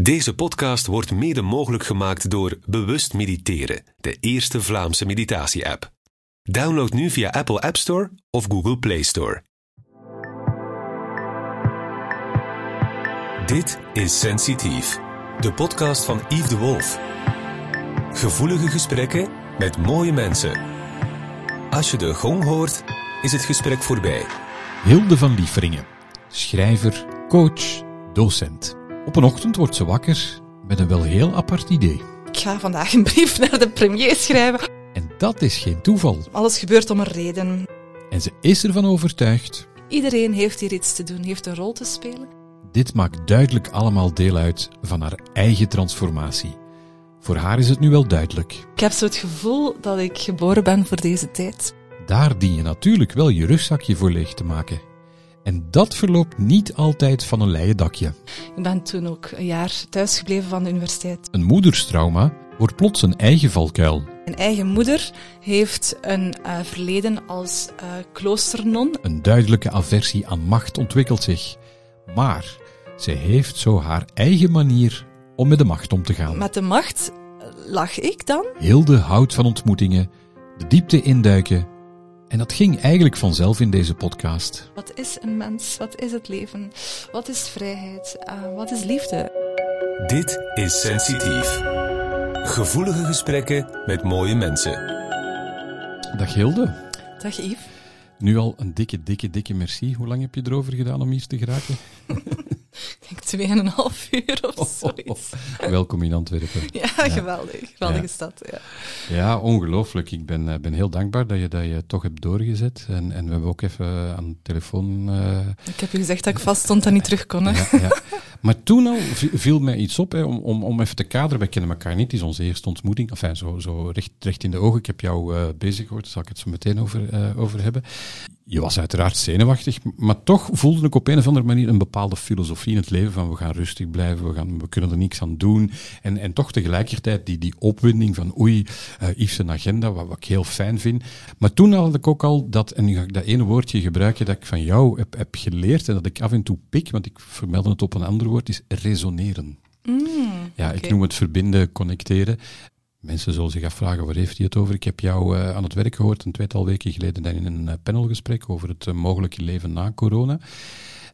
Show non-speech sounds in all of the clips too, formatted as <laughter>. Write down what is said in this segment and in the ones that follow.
Deze podcast wordt mede mogelijk gemaakt door Bewust Mediteren, de eerste Vlaamse meditatie-app. Download nu via Apple App Store of Google Play Store. Dit is Sensitief, de podcast van Yves de Wolf. Gevoelige gesprekken met mooie mensen. Als je de gong hoort, is het gesprek voorbij. Hilde van Lieferingen, schrijver, coach, docent. Op een ochtend wordt ze wakker met een wel heel apart idee. Ik ga vandaag een brief naar de premier schrijven. En dat is geen toeval. Alles gebeurt om een reden. En ze is ervan overtuigd. Iedereen heeft hier iets te doen, heeft een rol te spelen. Dit maakt duidelijk allemaal deel uit van haar eigen transformatie. Voor haar is het nu wel duidelijk. Ik heb zo het gevoel dat ik geboren ben voor deze tijd. Daar dien je natuurlijk wel je rugzakje voor leeg te maken. En dat verloopt niet altijd van een leien dakje. Ik ben toen ook een jaar thuisgebleven van de universiteit. Een moederstrauma wordt plots een eigen valkuil. Mijn eigen moeder heeft een uh, verleden als uh, kloosternon. Een duidelijke aversie aan macht ontwikkelt zich. Maar zij heeft zo haar eigen manier om met de macht om te gaan. Met de macht lag ik dan? Hilde houdt van ontmoetingen, de diepte induiken en dat ging eigenlijk vanzelf in deze podcast. Wat is een mens? Wat is het leven? Wat is vrijheid? Uh, wat is liefde? Dit is Sensitief. Gevoelige gesprekken met mooie mensen. Dag Hilde. Dag Yves. Nu al een dikke, dikke, dikke merci. Hoe lang heb je erover gedaan om hier te geraken? <laughs> Ik denk 2,5 uur of zoiets. Oh, oh. Welkom in Antwerpen. <laughs> Ja, ja. geweldig. Geweldige Ja. stad. Ja. Ja, ongelooflijk. Ik ben, eh, ben heel dankbaar dat je dat je toch hebt doorgezet. En, en we hebben ook even aan de telefoon... eh, Ik heb u gezegd dat ik vast stond en niet terug kon. Hè. ja, ja. Maar toen al vi- viel mij iets op, hè, om, om, om even te kaderen. Wij kennen elkaar niet, het is onze eerste ontmoeting. Enfin, zo, zo recht, recht in de ogen. Ik heb jou eh, bezig gehoord, daar zal ik het zo meteen over, over hebben. Je was uiteraard zenuwachtig, maar toch voelde ik op een of andere manier een bepaalde filosofie in het leven van we gaan rustig blijven, we, gaan, we kunnen er niks aan doen. En, en toch tegelijkertijd die, die opwinding van oei, eh Yves zijn agenda, wat, wat ik heel fijn vind. Maar toen had ik ook al dat, en nu ga ik dat ene woordje gebruiken dat ik van jou heb, heb geleerd en dat ik af en toe pik, want ik vermeldde het op een ander woord, is resoneren. Ja, ik noem het verbinden, connecteren. Mensen zullen zich afvragen, waar heeft hij het over? Ik heb jou eh, aan het werk gehoord een tweetal weken geleden in een eh, panelgesprek over het eh, mogelijke leven na corona.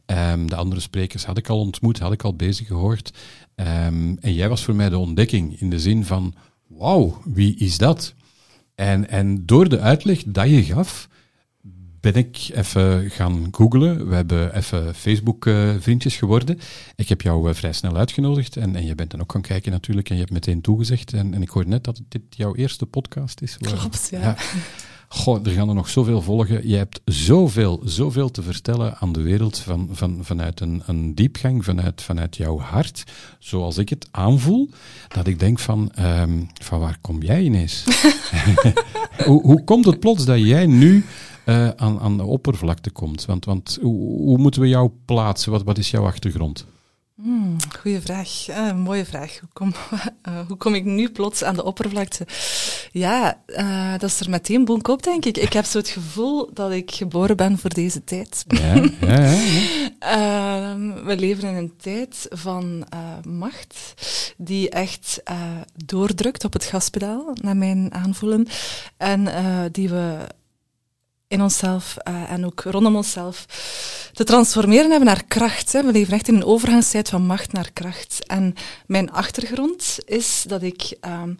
Ehm, de andere sprekers had ik al ontmoet, had ik al bezig gehoord. Ehm, en jij was voor mij de ontdekking in de zin van, wauw, wie is dat? En, en door de uitleg dat je gaf, ben ik even gaan googlen. We hebben even Facebook-vriendjes geworden. Ik heb jou eh, vrij snel uitgenodigd en, en je bent dan ook gaan kijken natuurlijk en je hebt meteen toegezegd. En, en ik hoor net dat dit jouw eerste podcast is. waar- Klopt, ja. Goh, er gaan er nog zoveel volgen. Je hebt zoveel, zoveel te vertellen aan de wereld van, van, vanuit een, een diepgang, vanuit, vanuit jouw hart, zoals ik het aanvoel, dat ik denk van, ehm, van waar kom jij ineens? <laughs> <laughs> hoe, hoe komt het plots dat jij nu eh, aan, aan de oppervlakte komt? Want, want hoe, hoe moeten we jou plaatsen? Wat, wat is jouw achtergrond? Hmm, goeie vraag. Eh, mooie vraag. Hoe kom, <laughs> eh, hoe kom ik nu plots aan de oppervlakte? Ja, dat is er meteen boek op, denk ik. Ik heb zo het gevoel dat ik geboren ben voor deze tijd. Ja, ja, ja. <laughs> Ehm, we leven in een tijd van macht die echt doordrukt op het gaspedaal, naar mijn aanvoelen. En die we in onszelf eh, en ook rondom onszelf te transformeren hebben naar kracht. Hè. We leven echt in een overgangstijd van macht naar kracht. En mijn achtergrond is dat ik, ehm,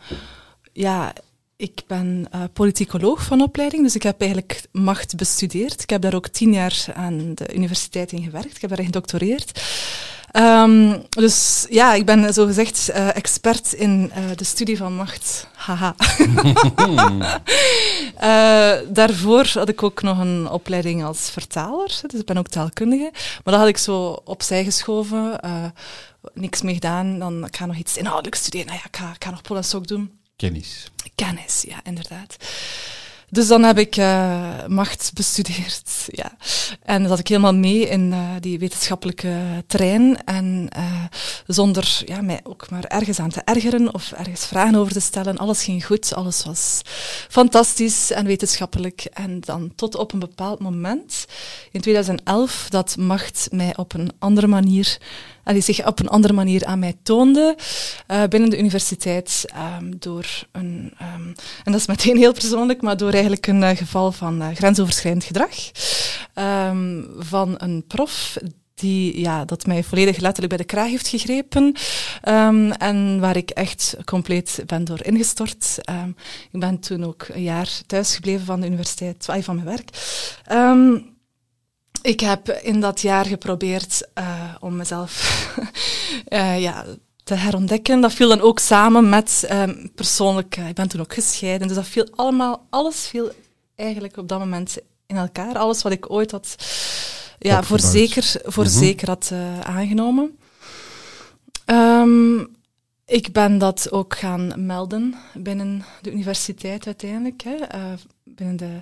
ja, ik ben eh, politicoloog van opleiding, dus ik heb eigenlijk macht bestudeerd. Ik heb daar ook tien jaar aan de universiteit in gewerkt. Ik heb daarin gedoctoreerd. Ehm, dus ja, ik ben zogezegd eh expert in eh, de studie van macht. Haha. <laughs> Eh, daarvoor had ik ook nog een opleiding als vertaler, dus ik ben ook taalkundige. Maar dat had ik zo opzij geschoven, niks mee gedaan. Dan ik ga nog iets inhoudelijks studeren. Nou ja, ik ga, ik ga nog Polasok doen. Kennis. Kennis, ja, inderdaad. Dus dan heb ik eh, macht bestudeerd, <laughs> ja. En zat ik helemaal mee in eh, die wetenschappelijke terrein. En eh, zonder ja, mij ook maar ergens aan te ergeren of ergens vragen over te stellen. Alles ging goed, alles was fantastisch en wetenschappelijk. En dan tot op een bepaald moment, in 2011, dat macht mij op een andere manier die zich op een andere manier aan mij toonde binnen de universiteit ehm, door een, ehm, en dat is meteen heel persoonlijk, maar door eigenlijk een geval van grensoverschrijdend gedrag ehm, van een prof die ja, dat mij volledig letterlijk bij de kraag heeft gegrepen. En waar ik echt compleet ben door ingestort. Ik ben toen ook een jaar thuisgebleven van de universiteit, van mijn werk. Ik heb in dat jaar geprobeerd uh, om mezelf uh, <laughs> ja, te herontdekken. Dat viel dan ook samen met persoonlijk... Uh, ik ben toen ook gescheiden, dus dat viel allemaal... Alles viel eigenlijk op dat moment in elkaar. Alles wat ik ooit had ja, voor zeker, voor mhm. zeker had uh, aangenomen. Um, ik ben dat ook gaan melden binnen de universiteit uiteindelijk. Hè, uh, binnen de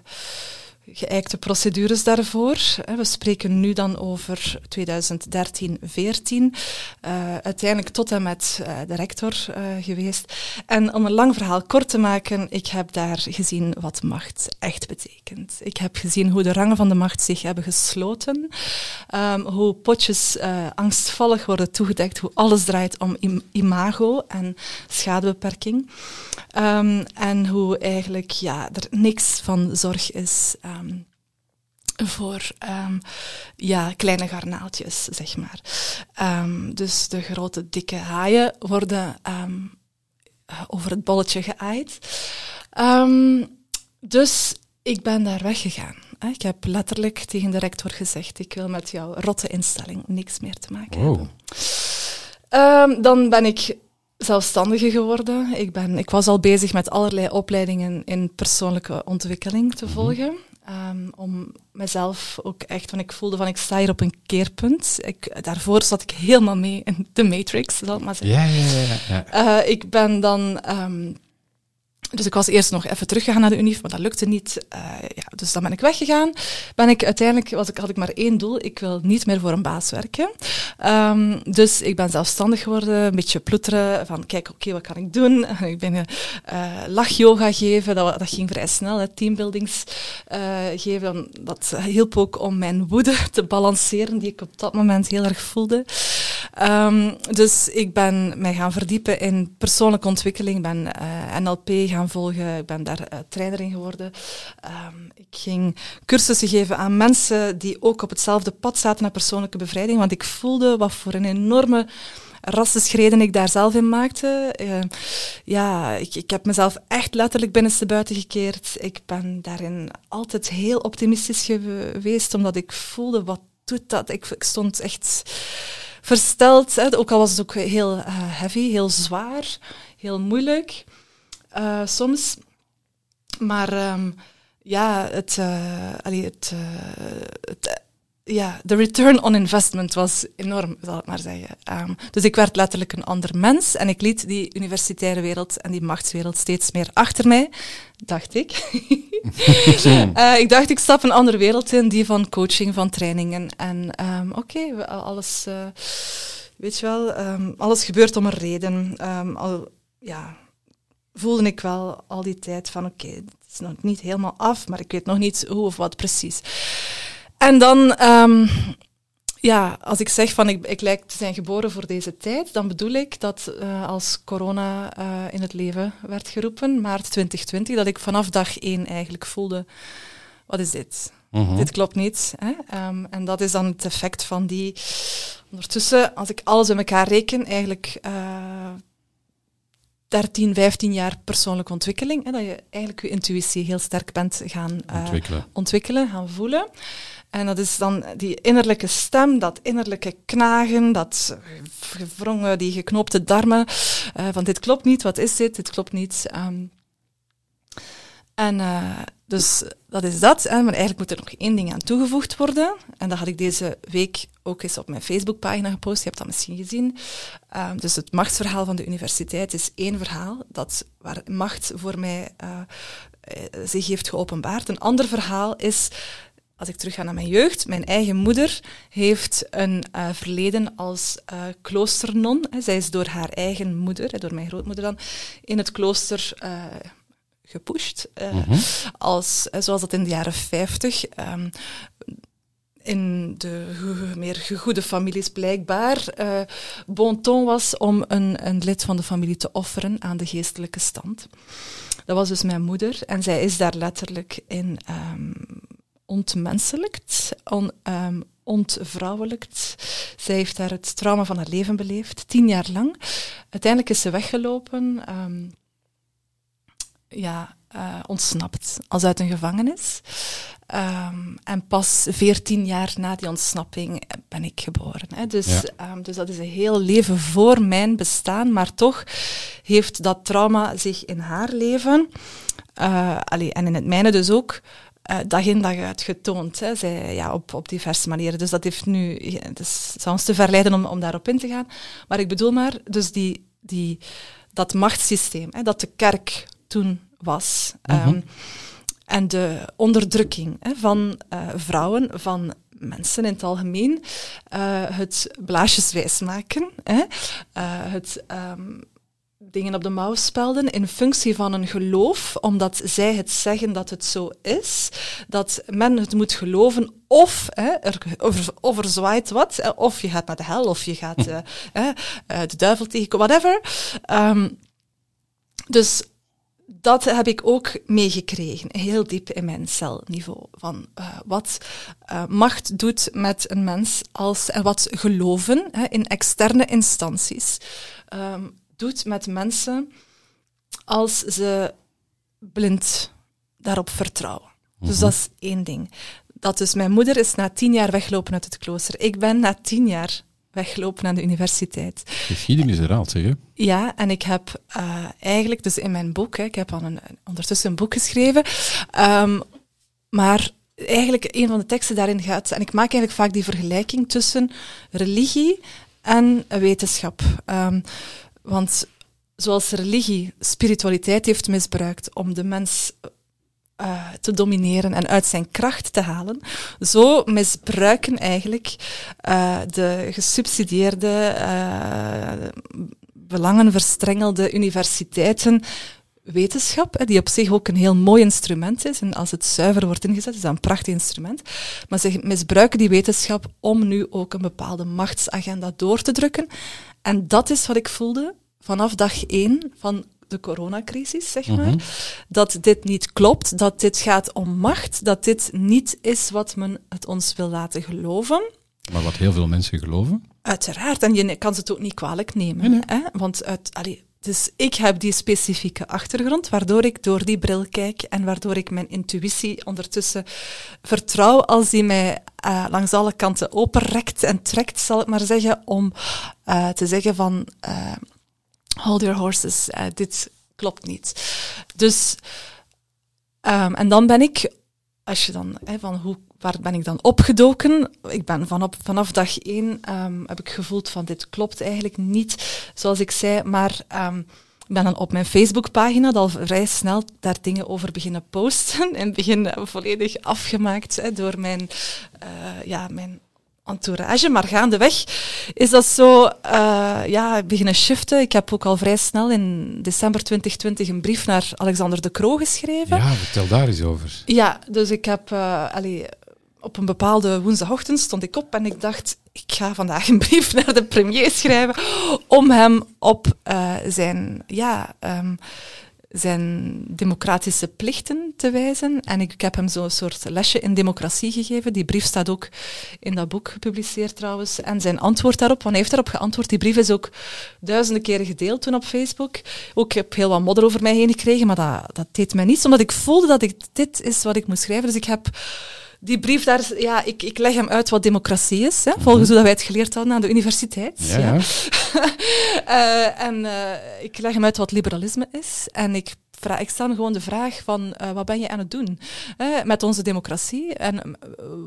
geëikte procedures daarvoor. We spreken nu dan over 2013, 14. Uh, uiteindelijk tot en met uh, de rector geweest. En om een lang verhaal kort te maken, ik heb daar gezien wat macht echt betekent. Ik heb gezien hoe de rangen van de macht zich hebben gesloten. Um, hoe potjes angstvallig worden toegedekt, hoe alles draait om im imago en schadebeperking. Um, en hoe eigenlijk ja, er niks van zorg is um, voor um, ja, kleine garnaaltjes, zeg maar. Um, dus de grote, dikke haaien worden over het bolletje geaaid. dus ik ben daar weggegaan. Ik heb letterlijk tegen de rector gezegd, ik wil met jouw rotte instelling niks meer te maken wow. hebben. dan ben ik zelfstandige geworden. Ik, ben, ik was al bezig met allerlei opleidingen in persoonlijke ontwikkeling te mhm. volgen. Um, om mezelf ook echt, want ik voelde van ik sta hier op een keerpunt. Ik, daarvoor zat ik helemaal mee in de Matrix, zal ik maar zeggen. Ja, ja, ja. ja. Uh, ik ben dan um, dus ik was eerst nog even teruggegaan naar de UNIF, maar dat lukte niet. Uh, ja, dus dan ben ik weggegaan. Ben ik, uiteindelijk ik, had ik maar één doel. Ik wil niet meer voor een baas werken. Um, dus ik ben zelfstandig geworden, een beetje ploeteren. Van kijk, oké, wat kan ik doen? <laughs> ik ben uh, lachyoga geven. Dat, dat ging vrij snel, teambuildings uh, geven. Dat hielp ook om mijn woede te balanceren, die ik op dat moment heel erg voelde. Um, dus ik ben mij gaan verdiepen in persoonlijke ontwikkeling. Ik ben NLP gaan volgen. Ik ben daar uh, trainer in geworden. Um, ik ging cursussen geven aan mensen die ook op hetzelfde pad zaten naar persoonlijke bevrijding, want ik voelde wat voor een enorme rassenschreden ik daar zelf in maakte. Uh, ja, ik, ik heb mezelf echt letterlijk binnenste buiten gekeerd. Ik ben daarin altijd heel optimistisch geweest, omdat ik voelde, wat doet dat? Ik, ik stond echt versteld, ook al was het ook heel uh, heavy, heel zwaar, heel moeilijk. Uh, soms. Maar um, ja, het, uh, allee, het, uh, het ja, de return on investment was enorm, zal ik maar zeggen. Um, dus ik werd letterlijk een ander mens en ik liet die universitaire wereld en die machtswereld steeds meer achter mij, dacht ik. <laughs> uh, <laughs> ik dacht, ik stap een andere wereld in, die van coaching, van trainingen. En um, oké, okay, alles, uh, weet je wel, um, alles gebeurt om een reden. al, ja, voelde ik wel al die tijd van oké, okay, het is nog niet helemaal af, maar ik weet nog niet hoe of wat precies. En dan, um, ja, als ik zeg van ik, ik lijk te zijn geboren voor deze tijd, dan bedoel ik dat uh, als corona uh, in het leven werd geroepen, maart 2020, dat ik vanaf dag één eigenlijk voelde, wat is dit? Uh-huh. Dit klopt niet. Hè? Um, en dat is dan het effect van die... Ondertussen, als ik alles in elkaar reken, eigenlijk... Uh, 13, 15 jaar persoonlijke ontwikkeling. Hè, dat je eigenlijk je intuïtie heel sterk bent gaan uh, ontwikkelen. ontwikkelen, gaan voelen. En dat is dan die innerlijke stem, dat innerlijke knagen, dat gevrongen, die geknoopte darmen. Uh, van dit klopt niet, wat is dit? Dit klopt niet. Um, en uh, dus dat is dat. Hè. Maar eigenlijk moet er nog één ding aan toegevoegd worden. En dat had ik deze week ook eens op mijn Facebookpagina gepost. Je hebt dat misschien gezien. Um, dus het machtsverhaal van de universiteit is één verhaal dat, waar macht voor mij uh, zich heeft geopenbaard. Een ander verhaal is als ik terug ga naar mijn jeugd, mijn eigen moeder heeft een verleden als kloosternon. Zij is door haar eigen moeder, door mijn grootmoeder dan, in het klooster uh, gepusht. Mm -hmm. als, zoals dat in de jaren 50 um, in de meer gegoede families blijkbaar uh, bon ton was om een, een lid van de familie te offeren aan de geestelijke stand. Dat was dus mijn moeder en zij is daar letterlijk in um, ontmenselijkt, on, um, ontvrouwelijkt. Zij heeft daar het trauma van haar leven beleefd, tien jaar lang. Uiteindelijk is ze weggelopen, um, ja, uh, ontsnapt als uit een gevangenis. Um, en pas veertien jaar na die ontsnapping ben ik geboren. Hè. Dus, ja. um, dus dat is een heel leven voor mijn bestaan, maar toch heeft dat trauma zich in haar leven, uh, allee, en in het mijne dus ook, uh, dag in dag uit getoond. Hè. Zij, ja, op, op diverse manieren. Dus dat heeft nu, het is soms te verleiden om, om daarop in te gaan. Maar ik bedoel maar, dus die, die, dat machtssysteem, hè, dat de kerk toen was. Mm -hmm. um, en de onderdrukking hè, van uh, vrouwen, van mensen in het algemeen, uh, het blaasjeswijs maken, hè, uh, het um, dingen op de mouw spelden in functie van een geloof, omdat zij het zeggen dat het zo is, dat men het moet geloven of hè, er over, overzwaait wat, of je gaat naar de hel, of je gaat uh, de duivel tegen, whatever. Um, dus dat heb ik ook meegekregen, heel diep in mijn celniveau. Van uh, wat uh, macht doet met een mens als, en wat geloven hè, in externe instanties um, doet met mensen als ze blind daarop vertrouwen. Dus dat is één ding. Dat dus mijn moeder is na tien jaar weggelopen uit het klooster. Ik ben na tien jaar weglopen aan de universiteit. Geschiedenis herhaalt, zeg je? Ja, en ik heb uh, eigenlijk, dus in mijn boek, hè, ik heb al een, ondertussen een boek geschreven, um, maar eigenlijk een van de teksten daarin gaat, en ik maak eigenlijk vaak die vergelijking tussen religie en wetenschap. Um, want zoals religie spiritualiteit heeft misbruikt om de mens uh, te domineren en uit zijn kracht te halen. Zo misbruiken eigenlijk uh, de gesubsidieerde, uh, belangenverstrengelde universiteiten wetenschap, die op zich ook een heel mooi instrument is. En als het zuiver wordt ingezet, is dat een prachtig instrument. Maar ze misbruiken die wetenschap om nu ook een bepaalde machtsagenda door te drukken. En dat is wat ik voelde vanaf dag één van de coronacrisis, zeg maar. Mm -hmm. Dat dit niet klopt, dat dit gaat om macht, dat dit niet is wat men het ons wil laten geloven. Maar wat heel veel mensen geloven? Uiteraard, en je kan ze het ook niet kwalijk nemen. Nee, nee. Hè? Want uit, allee, dus ik heb die specifieke achtergrond, waardoor ik door die bril kijk en waardoor ik mijn intuïtie ondertussen vertrouw als die mij uh, langs alle kanten openrekt en trekt, zal ik maar zeggen, om uh, te zeggen van... Uh, hold your horses, uh, dit klopt niet. Dus, um, en dan ben ik, als je dan, hè, van hoe, waar ben ik dan opgedoken? Ik ben vanop, vanaf dag één, um, heb ik gevoeld van dit klopt eigenlijk niet, zoals ik zei, maar um, ik ben dan op mijn Facebookpagina al vrij snel daar dingen over beginnen posten <laughs> en begin volledig afgemaakt door mijn, uh, ja, mijn entourage, maar gaandeweg is dat zo uh, ja, beginnen shiften. Ik heb ook al vrij snel in december 2020 een brief naar Alexander de Croo geschreven. Ja, vertel daar eens over. Ja, dus ik heb uh, allee, op een bepaalde woensdagochtend stond ik op en ik dacht, ik ga vandaag een brief <laughs> naar de premier schrijven om hem op uh, zijn ja, um, zijn democratische plichten te wijzen. En ik, heb hem zo'n soort lesje in democratie gegeven. Die brief staat ook in dat boek gepubliceerd trouwens. En zijn antwoord daarop, want hij heeft daarop geantwoord. Die brief is ook duizenden keren gedeeld toen op Facebook. Ook, ik heb heel wat modder over mij heen gekregen, maar dat, dat deed mij niets, omdat ik voelde dat ik, dit is wat ik moest schrijven. Dus ik heb die brief daar, ja, ik, ik leg hem uit wat democratie is, hè, volgens hoe dat wij het geleerd hadden aan de universiteit. Ja, ja. uh, <laughs> en uh, ik leg hem uit wat liberalisme is. En ik, vraag, ik stel gewoon de vraag van, uh, wat ben je aan het doen met onze democratie? En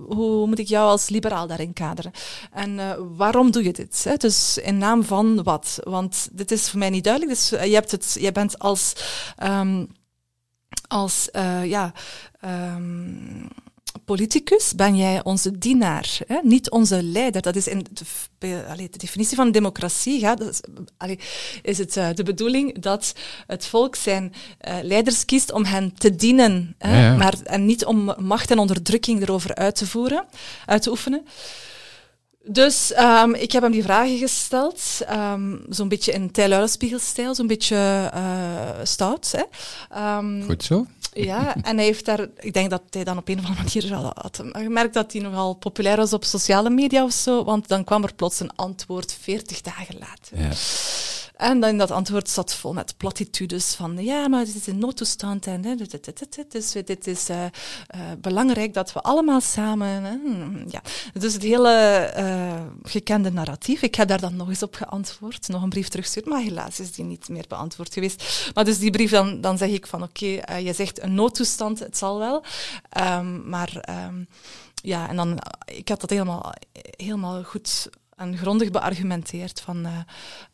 hoe moet ik jou als liberaal daarin kaderen? En waarom doe je dit? Hè? Dus in naam van wat? Want dit is voor mij niet duidelijk. Dus je, hebt het, je bent als... Um, als, ja... Um, politicus ben jij onze dienaar, hè? niet onze leider. Dat is in de, allee, de definitie van democratie. Gaat, is, allee, is het uh, de bedoeling dat het volk zijn uh, leiders kiest om hen te dienen, hè? Ja, ja. Maar, en niet om macht en onderdrukking erover uit te voeren, uit te oefenen. Dus um, ik heb hem die vragen gesteld, um, zo'n beetje in Tijl stijl zo'n beetje uh, stout. Hè. Um, Goed zo. Ja, en hij heeft daar, ik denk dat hij dan op een of andere manier al had gemerkt dat hij nogal populair was op sociale media of zo, want dan kwam er plots een antwoord 40 dagen later. En dan dat antwoord zat vol met platitudes van ja, maar dit is een noodtoestand en dus dit is uh, uh, belangrijk dat we allemaal samen. Hè, ja. Dus het hele uh, gekende narratief. Ik heb daar dan nog eens op geantwoord, nog een brief teruggestuurd, maar helaas is die niet meer beantwoord geweest. Maar dus die brief, dan, dan zeg ik van oké, je zegt een noodtoestand, het zal wel. Um, maar um, ja, en dan, ik had dat helemaal, helemaal goed en grondig beargumenteerd van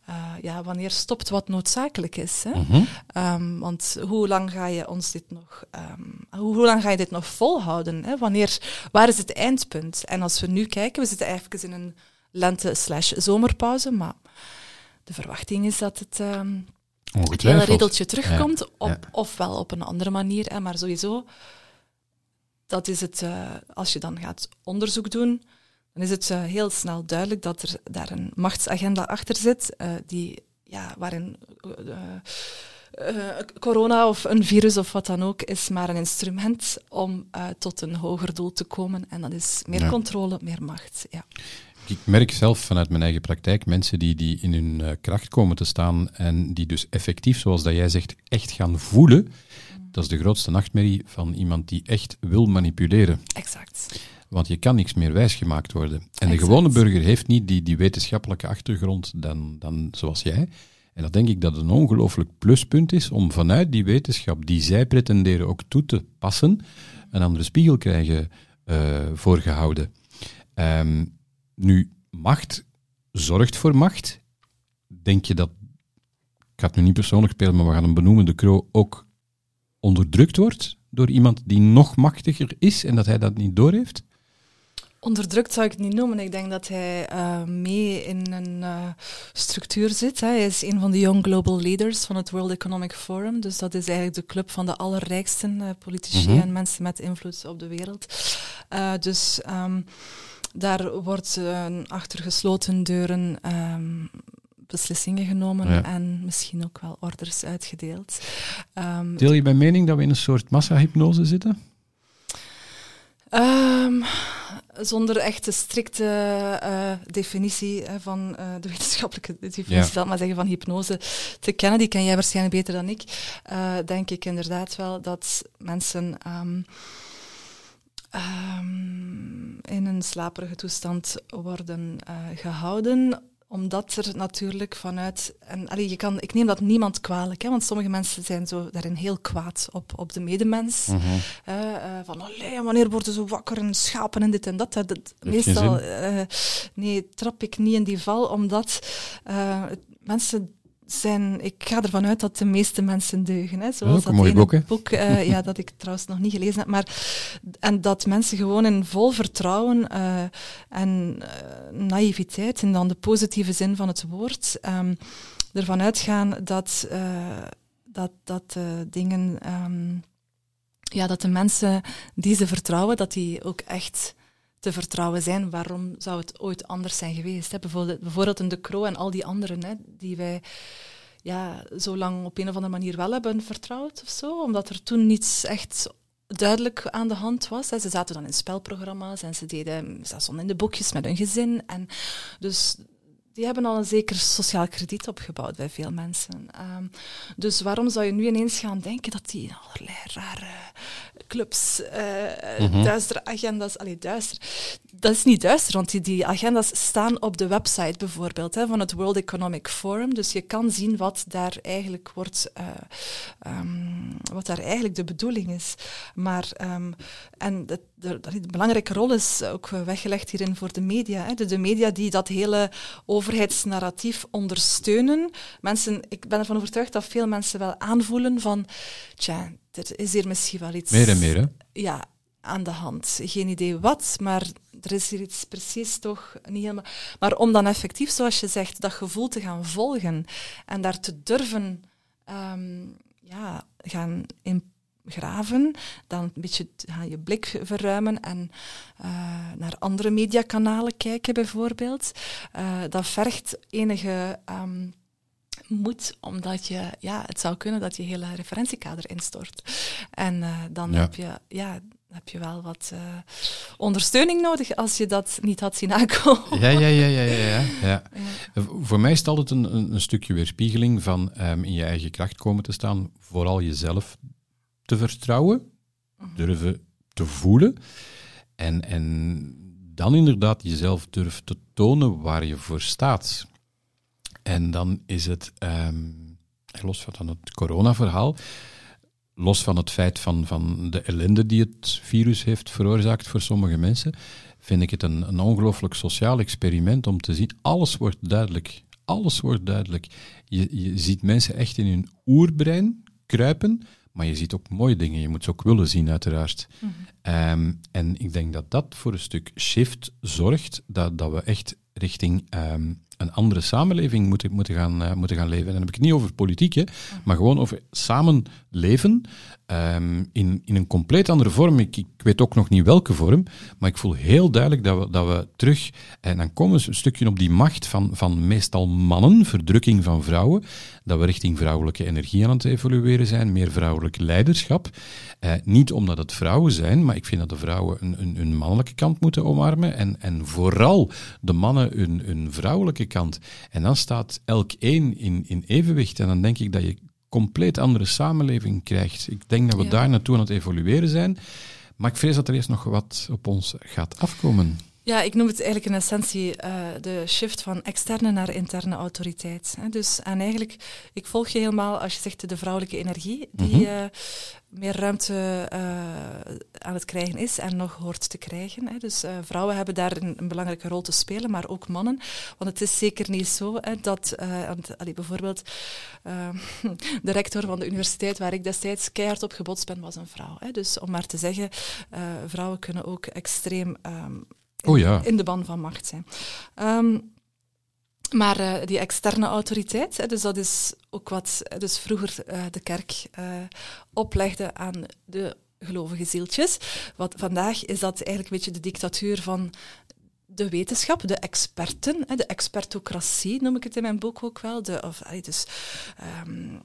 uh, ja, wanneer stopt wat noodzakelijk is. Hè? Mm -hmm. um, want hoe lang ga je ons dit nog, um, hoe, hoe, lang ga je dit nog volhouden? Hè? Wanneer, waar is het eindpunt? En als we nu kijken, we zitten eigenlijk in een lente-slash-zomerpauze, maar de verwachting is dat het um, hele redeltje terugkomt, ja. Op, ja. ofwel op een andere manier, hè, maar sowieso, dat is het, uh, als je dan gaat onderzoek doen, dan is het uh, heel snel duidelijk dat er daar een machtsagenda achter zit, uh, die, ja, waarin uh, corona of een virus of wat dan ook is maar een instrument om tot een hoger doel te komen. En dat is meer ja. controle, meer macht. Ja. Ik merk zelf vanuit mijn eigen praktijk mensen die, die in hun kracht komen te staan en die dus effectief, zoals dat jij zegt, echt gaan voelen. Dat is de grootste nachtmerrie van iemand die echt wil manipuleren. Exact. Want je kan niks meer wijsgemaakt worden. En exact. de gewone burger heeft niet die, die wetenschappelijke achtergrond dan, dan zoals jij. En dat denk ik dat een ongelooflijk pluspunt is om vanuit die wetenschap die zij pretenderen ook toe te passen, een andere spiegel krijgen uh, voorgehouden. Um, nu, macht zorgt voor macht. Denk je dat, ik ga het nu niet persoonlijk spelen, maar we gaan hem benoemen, de Kroo ook onderdrukt wordt door iemand die nog machtiger is en dat hij dat niet doorheeft? Onderdrukt zou ik het niet noemen. Ik denk dat hij uh, mee in een uh, structuur zit. Hè. Hij is een van de Young Global Leaders van het World Economic Forum. Dus dat is eigenlijk de club van de allerrijkste uh, politici mm -hmm. en mensen met invloed op de wereld. dus um, daar wordt achter gesloten deuren um, beslissingen genomen ja. en misschien ook wel orders uitgedeeld. Um, Deel je mijn mening dat we in een soort massahypnose zitten? Zonder echt de strikte uh, definitie van uh, de wetenschappelijke definitie, ja. zal maar zeggen, van hypnose te kennen. Die ken jij waarschijnlijk beter dan ik. denk ik inderdaad wel dat mensen um, um, in een slaperige toestand worden gehouden omdat er natuurlijk vanuit. En, allee, je kan, ik neem dat niemand kwalijk, hè, want sommige mensen zijn zo daarin heel kwaad op, op de medemens. Mm -hmm. uh, uh, van allee, wanneer worden ze wakker en schapen en dit en dat. dat, dat meestal uh, nee, trap ik niet in die val, omdat mensen zijn, ik ga ervan uit dat de meeste mensen deugen. Hè, zoals dat mooi boek, boek uh, <laughs> ja, dat ik trouwens nog niet gelezen heb. Maar, en dat mensen gewoon in vol vertrouwen uh, en uh, naïviteit, en dan de positieve zin van het woord, um, ervan uitgaan dat, dat, dat dingen, um, ja, dat de mensen die ze vertrouwen, dat die ook echt te vertrouwen zijn. Waarom zou het ooit anders zijn geweest? Bijvoorbeeld, een De Croo en al die anderen hè, die wij ja, zo lang op een of andere manier wel hebben vertrouwd of zo. Omdat er toen niets echt duidelijk aan de hand was. Ze zaten dan in spelprogramma's en ze deden, ze in de boekjes met hun gezin. En dus die hebben al een zeker sociaal krediet opgebouwd bij veel mensen. Um, dus waarom zou je nu ineens gaan denken dat die allerlei rare clubs, uh, mm -hmm. duistere agenda's, allee, duister. Dat is niet duister, want die, die agenda's staan op de website bijvoorbeeld hè, van het World Economic Forum. Dus je kan zien wat daar eigenlijk wordt, uh, um, wat daar eigenlijk de bedoeling is. Maar, um, en de, de, de, belangrijke rol is ook weggelegd hierin voor de media. Hè. De, de media die dat hele overheidsnarratief ondersteunen. Mensen, ik ben ervan overtuigd dat veel mensen wel aanvoelen van, tja, er is hier misschien wel iets... Meer en meer, hè? Ja, aan de hand. Geen idee wat, maar er is hier iets precies toch niet helemaal. Maar om dan effectief, zoals je zegt, dat gevoel te gaan volgen en daar te durven ehm, ja, gaan in graven, dan een beetje je blik verruimen en uh, naar andere mediakanalen kijken bijvoorbeeld. Uh, dat vergt enige um, moed, omdat je, ja, het zou kunnen dat je hele referentiekader instort. En uh, dan heb je, ja, heb je wel wat uh, ondersteuning nodig als je dat niet had zien aankomen. Ja, ja, ja, ja, ja, ja. ja. <laughs> Voor mij is het altijd een, een, een stukje weerspiegeling van um, in je eigen kracht komen te staan, vooral jezelf te vertrouwen, durven te voelen en, en dan inderdaad jezelf durft te tonen waar je voor staat. En dan is het, um, los van het corona-verhaal, los van het feit van, van de ellende die het virus heeft veroorzaakt voor sommige mensen, vind ik het een, een ongelooflijk sociaal experiment om te zien, alles wordt duidelijk. Alles wordt duidelijk. Je, je ziet mensen echt in hun oerbrein kruipen, maar je ziet ook mooie dingen. Je moet ze ook willen zien, uiteraard. Mm -hmm. um, en ik denk dat dat voor een stuk shift zorgt, dat, dat we echt richting um, een andere samenleving moeten, moeten, gaan, uh, moeten gaan leven. En dan heb ik het niet over politiek, hè, maar gewoon over samenleven um, in, in een compleet andere vorm. Ik, ik weet ook nog niet welke vorm, maar ik voel heel duidelijk dat we, dat we terug, en dan komen we een stukje op die macht van, van meestal mannen, verdrukking van vrouwen, dat we richting vrouwelijke energie aan het evolueren zijn, meer vrouwelijk leiderschap. Uh, niet omdat het vrouwen zijn, maar ik vind dat de vrouwen een, een, een mannelijke kant moeten omarmen en, en vooral de mannen een, een vrouwelijke kant. En dan staat elk één in, in evenwicht en dan denk ik dat je compleet andere samenleving krijgt. Ik denk dat we ja. daar naartoe aan het evolueren zijn. Maar ik vrees dat er eerst nog wat op ons gaat afkomen. Ja, ik noem het eigenlijk in essentie uh, de shift van externe naar interne autoriteit. Hè. Dus, en eigenlijk, ik volg je helemaal als je zegt de vrouwelijke energie, die mm -hmm. uh, meer ruimte uh, aan het krijgen is en nog hoort te krijgen. Hè. Dus vrouwen hebben daar een, een, belangrijke rol te spelen, maar ook mannen. Want het is zeker niet zo hè, dat, allee, bijvoorbeeld, <laughs> de rector van de universiteit waar ik destijds keihard op gebotst ben, was een vrouw. Hè. Dus om maar te zeggen, vrouwen kunnen ook extreem... Um, in, oh ja. in de ban van macht zijn. Um, maar uh, die externe autoriteit, hè, dus dat is ook wat dus vroeger uh, de kerk uh, oplegde aan de gelovige zieltjes. Wat vandaag is dat eigenlijk een beetje de dictatuur van de wetenschap, de experten, hè, de expertocratie noem ik het in mijn boek ook wel. De, of, dus, um,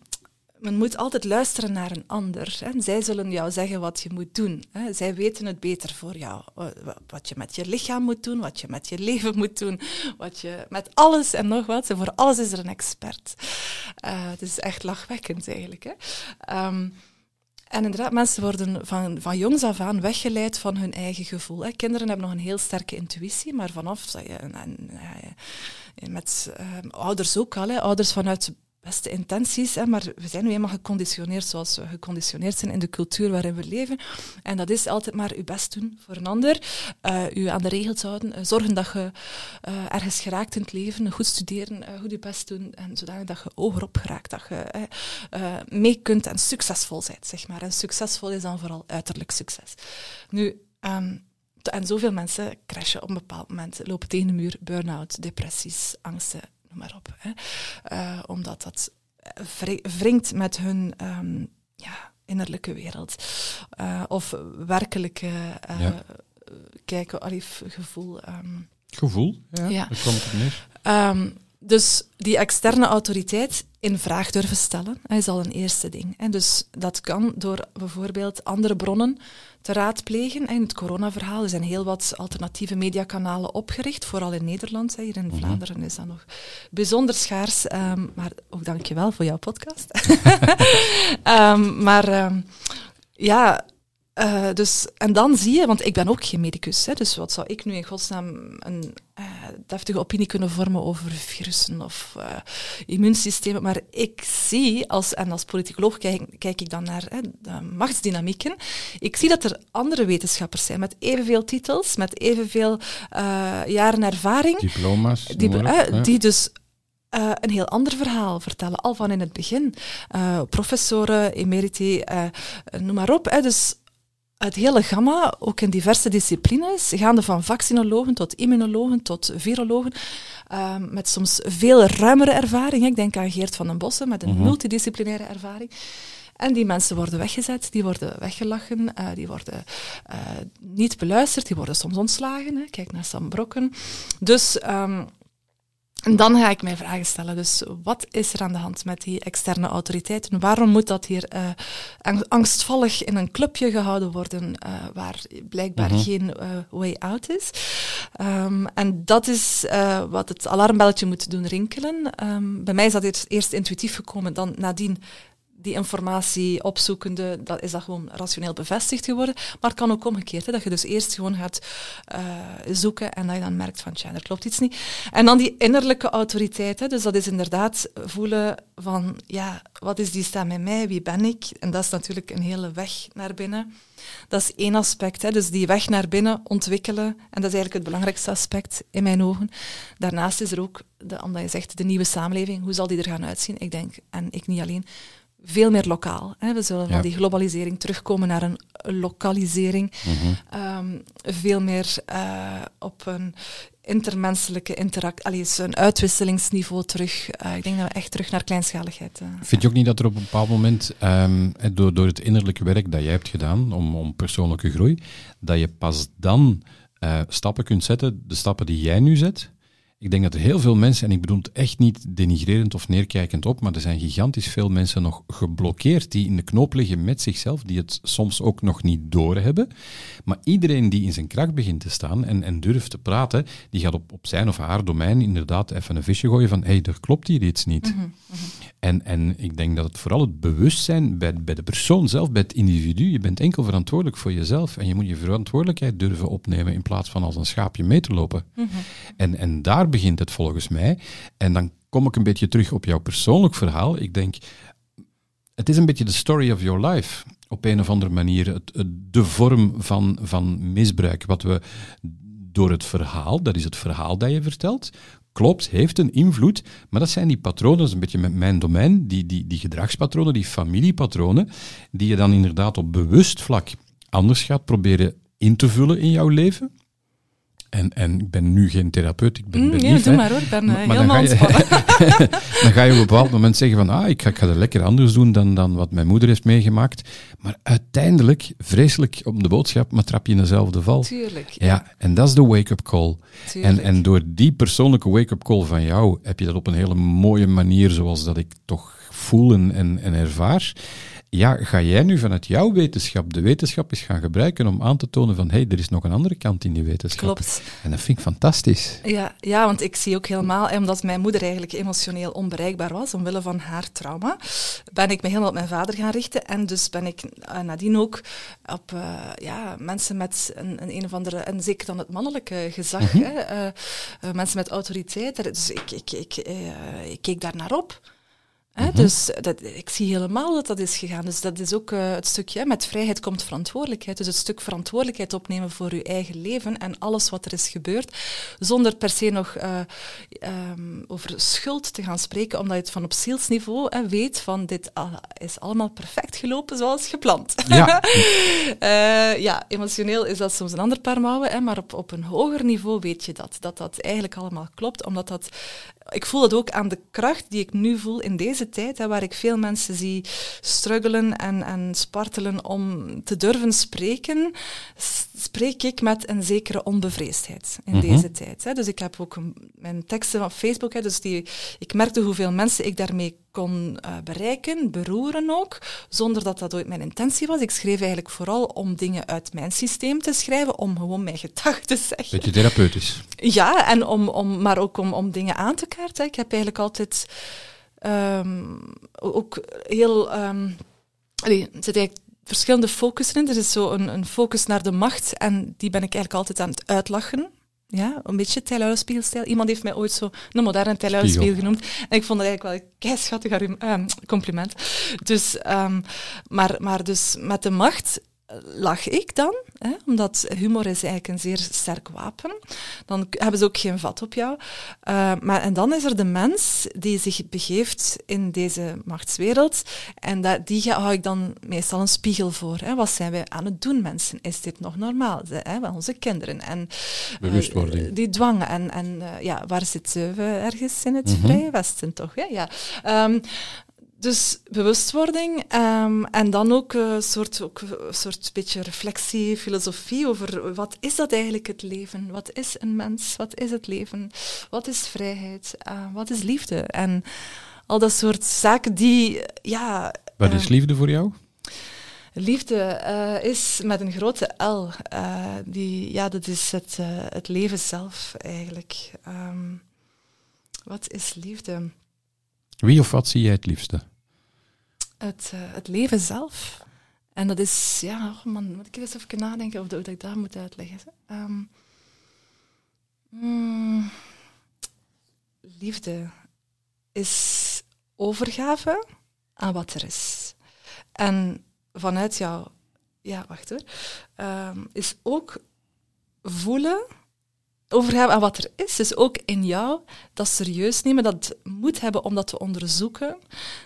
men moet altijd luisteren naar een ander. Zij zullen jou zeggen wat je moet doen. Hè. Zij weten het beter voor jou. Wat je met je lichaam moet doen, wat je met je leven moet doen, wat je met alles en nog wat. En voor alles is er een expert. Uh, het is echt lachwekkend eigenlijk. Hè. Um, en inderdaad, mensen worden van, van jongs af aan weggeleid van hun eigen gevoel. Hè. Kinderen hebben nog een heel sterke intuïtie, maar vanaf je, met uh, ouders ook al, ouders vanuit beste intenties, maar we zijn nu eenmaal geconditioneerd zoals we geconditioneerd zijn in de cultuur waarin we leven. En dat is altijd maar je best doen voor een ander, uh, u aan de regels houden, uh, zorgen dat je uh, ergens geraakt in het leven, goed studeren, goed je best doen, en zodanig dat je hogerop geraakt, dat je mee kunt en succesvol bent, zeg maar. En succesvol is dan vooral uiterlijk succes. Nu, um, en zoveel mensen crashen op een bepaald moment, lopen tegen de muur, burn-out, depressies, angsten, maar op. Hè. Uh, omdat dat wringt met hun um, ja, innerlijke wereld. Uh, of werkelijke uh, ja. kijken, alif, gevoel. Um, gevoel, ja, ja. dat komt het neer. Um, dus die externe autoriteit in vraag durven stellen is al een eerste ding. En dus dat kan door bijvoorbeeld andere bronnen te raadplegen. In het coronaverhaal er zijn heel wat alternatieve mediakanalen opgericht, vooral in Nederland. Hier in Vlaanderen is dat nog bijzonder schaars. Um, maar ook dankjewel voor jouw podcast. um, <laughs> maar um, ja, uh, dus, en dan zie je, want ik ben ook geen medicus, hè, dus wat zou ik nu in godsnaam een uh, deftige opinie kunnen vormen over virussen of uh, immuunsystemen, maar ik zie, als, en als politicoloog kijk, kijk ik dan naar hè, de machtsdynamieken, ik zie dat er andere wetenschappers zijn met evenveel titels, met evenveel jaren ervaring. Diploma's. Die, die dus uh, een heel ander verhaal vertellen, al van in het begin. Uh, professoren, emeriti, uh, noem maar op. Hè. Dus het hele gamma, ook in diverse disciplines, gaande van vaccinologen tot immunologen tot virologen, ehm, met soms veel ruimere ervaring. Ik denk aan Geert van den Bossen met een mhm. multidisciplinaire ervaring. En die mensen worden weggezet, die worden weggelachen, uh, die worden uh, niet beluisterd, die worden soms ontslagen. Hè. Kijk naar Sam Brokken. Dus um, en dan ga ik mij vragen stellen. Dus wat is er aan de hand met die externe autoriteiten? Waarom moet dat hier uh, angstvallig in een clubje gehouden worden uh, waar blijkbaar mhm. geen uh, way out is? Um, en dat is wat het alarmbelletje moet doen rinkelen. Um, bij mij is dat eerst intuïtief gekomen, dan nadien die informatie opzoekende, dat is dat gewoon rationeel bevestigd geworden. Maar het kan ook omgekeerd, hè, dat je dus eerst gewoon gaat uh, zoeken en dat je dan merkt van, tja, klopt iets niet. En dan die innerlijke autoriteit, hè, dus dat is inderdaad voelen van, ja, wat is die stem in mij, wie ben ik? En dat is natuurlijk een hele weg naar binnen. Dat is één aspect, hè, dus die weg naar binnen ontwikkelen. En dat is eigenlijk het belangrijkste aspect in mijn ogen. Daarnaast is er ook, omdat je zegt, de nieuwe samenleving, hoe zal die er gaan uitzien? Ik denk, en ik niet alleen, veel meer lokaal. Hè. We zullen van die globalisering terugkomen naar een lokalisering. Mhm. Ehm, veel meer uh, op een intermenselijke interactie, een uitwisselingsniveau terug. Uh, ik denk dat we echt terug naar kleinschaligheid. Uh, Vind je ook niet dat er op een bepaald moment, um, door, door het innerlijke werk dat jij hebt gedaan om, om persoonlijke groei, dat je pas dan stappen kunt zetten, de stappen die jij nu zet, ik denk dat er heel veel mensen, en ik bedoel het echt niet denigrerend of neerkijkend op, maar er zijn gigantisch veel mensen nog geblokkeerd die in de knoop liggen met zichzelf, die het soms ook nog niet doorhebben. Maar iedereen die in zijn kracht begint te staan en, en durft te praten, die gaat op, op zijn of haar domein inderdaad even een visje gooien van hé, hey, er klopt hier iets niet. Mhm, mhm. En, en ik denk dat het vooral het bewustzijn bij, bij de persoon zelf, bij het individu, je bent enkel verantwoordelijk voor jezelf en je moet je verantwoordelijkheid durven opnemen in plaats van als een schaapje mee te lopen. Mhm. en, en daar begint het volgens mij. En dan kom ik een beetje terug op jouw persoonlijk verhaal. Ik denk, het is een beetje de story of your life. Op een of andere manier. Het, de vorm van, van misbruik. Wat we door het verhaal, dat is het verhaal dat je vertelt, klopt, heeft een invloed, maar dat zijn die patronen, dat is een beetje met mijn domein, die, die, die gedragspatronen, die familiepatronen, die je dan inderdaad op bewust vlak anders gaat proberen in te vullen in jouw leven. En, en ik ben nu geen therapeut, ik ben mm, benieuwd. doe maar hoor, ik ben maar, helemaal dan ga, je, <laughs> dan ga je op een bepaald moment zeggen van, ah, ik ga, ik ga het lekker anders doen dan, dan wat mijn moeder heeft meegemaakt. Maar uiteindelijk, vreselijk op de boodschap, maar trap je in dezelfde val. Tuurlijk. Ja, ja en dat is de wake-up call. En, en door die persoonlijke wake-up call van jou, heb je dat op een hele mooie manier, zoals dat ik toch voel en, en, en ervaar, ja, ga jij nu vanuit jouw wetenschap de wetenschap eens gaan gebruiken om aan te tonen van hé, hey, er is nog een andere kant in die wetenschap. Klopt. En dat vind ik fantastisch. Ja, ja want ik zie ook helemaal, omdat mijn moeder eigenlijk emotioneel onbereikbaar was, omwille van haar trauma, ben ik me helemaal op mijn vader gaan richten. En dus ben ik uh, nadien ook op uh, ja, mensen met een, een, een of andere, en zeker dan het mannelijke gezag, mm hè, uh, mensen met autoriteit. Dus ik, ik, ik, ik keek daar naar op. Mhm. Dus dat, ik zie helemaal dat dat is gegaan. Dus dat is ook uh, het stukje, met vrijheid komt verantwoordelijkheid. Dus het stuk verantwoordelijkheid opnemen voor je eigen leven en alles wat er is gebeurd, zonder per se nog uh, um, over schuld te gaan spreken, omdat je het van op zielsniveau uh, weet van dit is allemaal perfect gelopen zoals gepland. Ja. <laughs> ja, emotioneel is dat soms een ander paar mouwen, hè, maar op, op een hoger niveau weet je dat, dat dat eigenlijk allemaal klopt, omdat dat ik voel het ook aan de kracht die ik nu voel in deze tijd, hè, waar ik veel mensen zie struggelen en, en spartelen om te durven spreken, spreek ik met een zekere onbevreesdheid in mhm. deze tijd. Hè. Dus ik heb ook mijn teksten op Facebook, hè, dus die, ik merkte hoeveel mensen ik daarmee kon uh, bereiken, beroeren ook, zonder dat dat ooit mijn intentie was. Ik schreef eigenlijk vooral om dingen uit mijn systeem te schrijven, om gewoon mijn gedachten te zeggen. Beetje therapeutisch. Ja, en om, om, maar ook om, om dingen aan te kaarten. Ik heb eigenlijk altijd um, ook heel... Um, allee, zit eigenlijk verschillende focussen in. Er is zo een, een focus naar de macht en die ben ik eigenlijk altijd aan het uitlachen. Ja, een beetje Tijluilenspiegelstijl. Iemand heeft mij ooit zo een moderne Tijluilenspiegel genoemd. En ik vond dat eigenlijk wel een keischattig uh, compliment. Dus, um, maar, maar dus met de macht lach ik dan, hè, omdat humor is eigenlijk een zeer sterk wapen. Dan hebben ze ook geen vat op jou. Uh, maar, en dan is er de mens die zich begeeft in deze machtswereld. En dat, die hou ik dan meestal een spiegel voor. Hè. Wat zijn wij aan het doen, mensen? Is dit nog normaal? De, hè, onze kinderen. En, Bewustwording. Uh, die dwang. En, en uh, ja, waar zitten we ergens in het mm -hmm. Vrije Westen, toch? Hè? Ja. Um, dus bewustwording um, en dan ook een soort, ook een soort beetje reflectie, filosofie over wat is dat eigenlijk het leven? Wat is een mens? Wat is het leven? Wat is vrijheid? Uh, wat is liefde? En al dat soort zaken die, ja... Wat is liefde voor jou? Liefde uh, is met een grote L. Uh, die, ja, dat is het, het leven zelf eigenlijk. Um, wat is liefde? Wie of wat zie jij het liefste? Het, uh, het leven zelf. En dat is, ja, oh man, moet ik eens even nadenken of, dat ik dat moet uitleggen. Um, mm, liefde is overgave aan wat er is. En vanuit jou, ja, wacht hoor, um, is ook voelen overgaan aan wat er is. Dus ook in jou dat serieus nemen, dat moet hebben om dat te onderzoeken.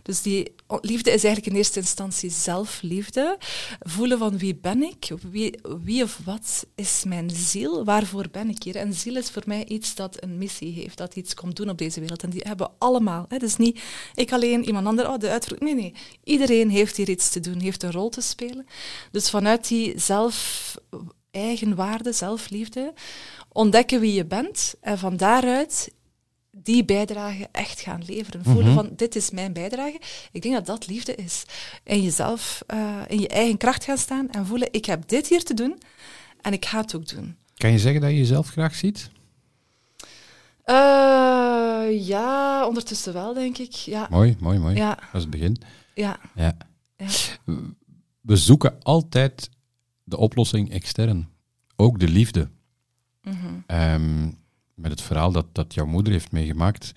Dus die liefde is eigenlijk in eerste instantie zelfliefde. Voelen van wie ben ik? Wie, wie of wat is mijn ziel? Waarvoor ben ik hier? En ziel is voor mij iets dat een missie heeft, dat iets komt doen op deze wereld. En die hebben we allemaal. Hè. Dus niet ik alleen, iemand ander, oh, de uitvoering. Nee, nee. Iedereen heeft hier iets te doen, heeft een rol te spelen. Dus vanuit die zelf eigenwaarde, zelfliefde, ontdekken wie je bent en van daaruit die bijdrage echt gaan leveren. Voelen mm -hmm. van, dit is mijn bijdrage. Ik denk dat dat liefde is. In jezelf, uh, in je eigen kracht gaan staan en voelen, ik heb dit hier te doen en ik ga het ook doen. Kan je zeggen dat je jezelf graag ziet? Uh, ja, ondertussen wel, denk ik. Ja. Mooi, mooi, mooi. Ja. Dat is het begin. Ja. ja. ja. We zoeken altijd de oplossing extern. Ook de liefde. -hmm. um, met het verhaal dat, dat jouw moeder heeft meegemaakt,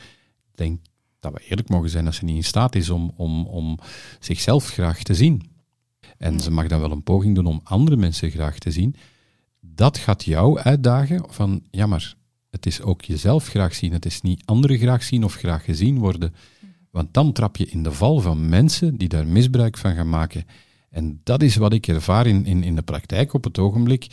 denk dat we eerlijk mogen zijn dat ze niet in staat is om, om, om zichzelf graag te zien. En ze mag dan wel een poging doen om andere mensen graag te zien. Dat gaat jou uitdagen van, ja maar, het is ook jezelf graag zien. Het is niet anderen graag zien of graag gezien worden. Want dan trap je in de val van mensen die daar misbruik van gaan maken. En dat is wat ik ervaar in, in de praktijk op het ogenblik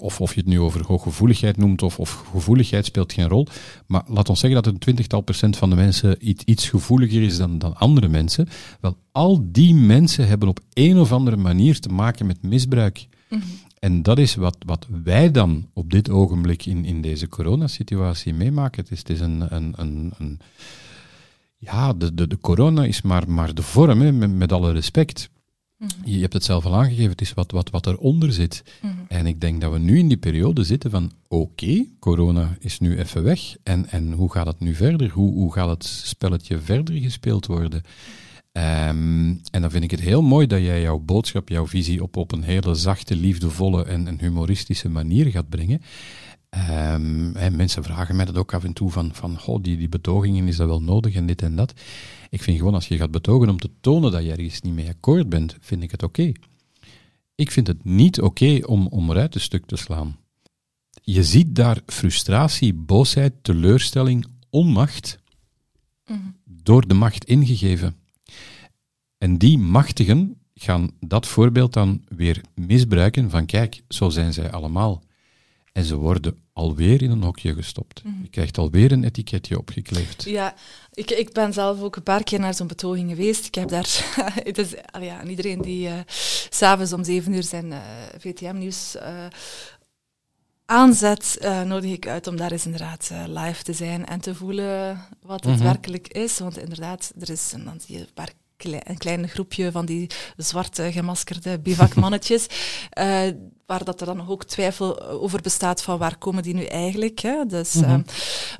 of, of je het nu over hooggevoeligheid noemt, of, of gevoeligheid speelt geen rol. Maar laat ons zeggen dat een twintigtal procent van de mensen iets, iets gevoeliger is dan, dan andere mensen. Wel, al die mensen hebben op een of andere manier te maken met misbruik. Mm -hmm. En dat is wat, wat wij dan op dit ogenblik in, in deze coronasituatie meemaken. Het is, het is een, een, een, een ja, de, de, de corona is maar, maar de vorm, hè, met, met alle respect. -hmm. Je hebt het zelf al aangegeven, het is wat, wat, wat eronder zit. Mm -hmm. En ik denk dat we nu in die periode zitten van oké, okay, corona is nu even weg. En, en hoe gaat het nu verder? Hoe, hoe gaat het spelletje verder gespeeld worden? Um, en dan vind ik het heel mooi dat jij jouw boodschap, jouw visie op, op een hele zachte, liefdevolle en, en humoristische manier gaat brengen. Um, en mensen vragen mij dat ook af en toe van, van oh, die, die betogingen, is dat wel nodig en dit en dat. Ik vind gewoon, als je gaat betogen om te tonen dat je ergens niet mee akkoord bent, vind ik het oké. Okay. Ik vind het niet oké okay om, om eruit een stuk te slaan. Je ziet daar frustratie, boosheid, teleurstelling, onmacht mm. door de macht ingegeven. En die machtigen gaan dat voorbeeld dan weer misbruiken van kijk, zo zijn zij allemaal. En ze worden alweer in een hokje gestopt. Mhm. Je krijgt alweer een etiketje opgekleefd. Ja, ik, ik ben zelf ook een paar keer naar zo'n betoging geweest. Ik heb daar, <laughs> het is, ja, iedereen die uh, s'avonds om zeven uur zijn uh, VTM-nieuws uh, aanzet, nodig ik uit om daar eens inderdaad live te zijn en te voelen wat het Mhm. werkelijk is. Want inderdaad, er is een, dan zie je een paar klei- een klein groepje van die zwarte gemaskerde bivakmannetjes, uh, <laughs> waar dat er dan ook twijfel over bestaat van waar komen die nu eigenlijk. Hè? Dus, Mhm. uh,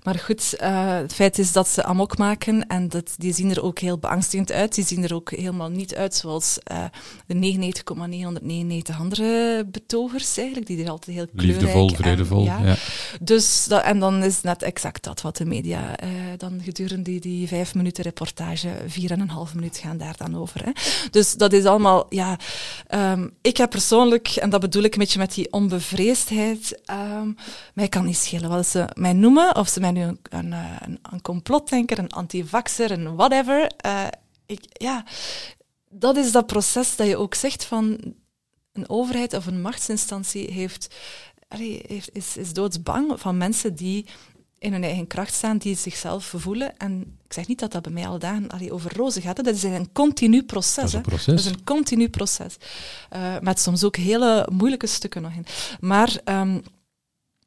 maar goed, uh, het feit is dat ze amok maken en dat, die zien er ook heel beangstigend uit. Die zien er ook helemaal niet uit zoals uh, de 99,999 andere betogers eigenlijk, die er altijd heel kleurrijk Liefdevol, en- vredevol. ja, ja. dus dat, en dan is net exact dat wat de media eh, dan gedurende die, die vijf minuten reportage vier en een half minuut gaan daar dan over. Hè. Dus dat is allemaal, ja, um, ik heb persoonlijk, en dat bedoel ik een beetje met die onbevreesdheid, um, mij kan niet schelen wat ze mij noemen, of ze mij nu een, een, een, een complotdenker, een antivaxer, een whatever. Uh, ik, ja, dat is dat proces dat je ook zegt van een overheid of een machtsinstantie heeft, heeft, is, is doodsbang van mensen die in hun eigen kracht staan, die zichzelf voelen. En ik zeg niet dat dat bij mij al dagen allee, over rozen gaat. Hè. Dat is een continu proces. Dat is een, proces. Dat is een continu proces. Uh, met soms ook hele moeilijke stukken nog in. Maar um,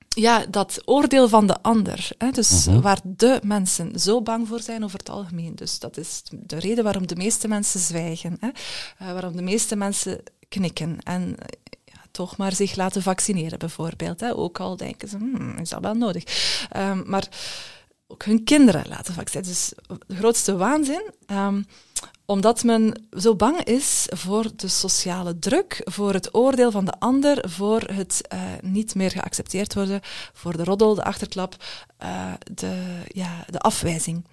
ja, dat oordeel van de ander. Hè, dus uh -huh. waar de mensen zo bang voor zijn over het algemeen. Dus dat is de reden waarom de meeste mensen zwijgen. Hè, uh, waarom de meeste mensen knikken. En toch maar zich laten vaccineren, bijvoorbeeld. Hè. Ook al denken ze, hmm, is dat wel nodig? Um, maar ook hun kinderen laten vaccineren. Dus de grootste waanzin. Um, omdat men zo bang is voor de sociale druk, voor het oordeel van de ander, voor het uh, niet meer geaccepteerd worden, voor de roddel, de achterklap, uh, de, ja, de afwijzing.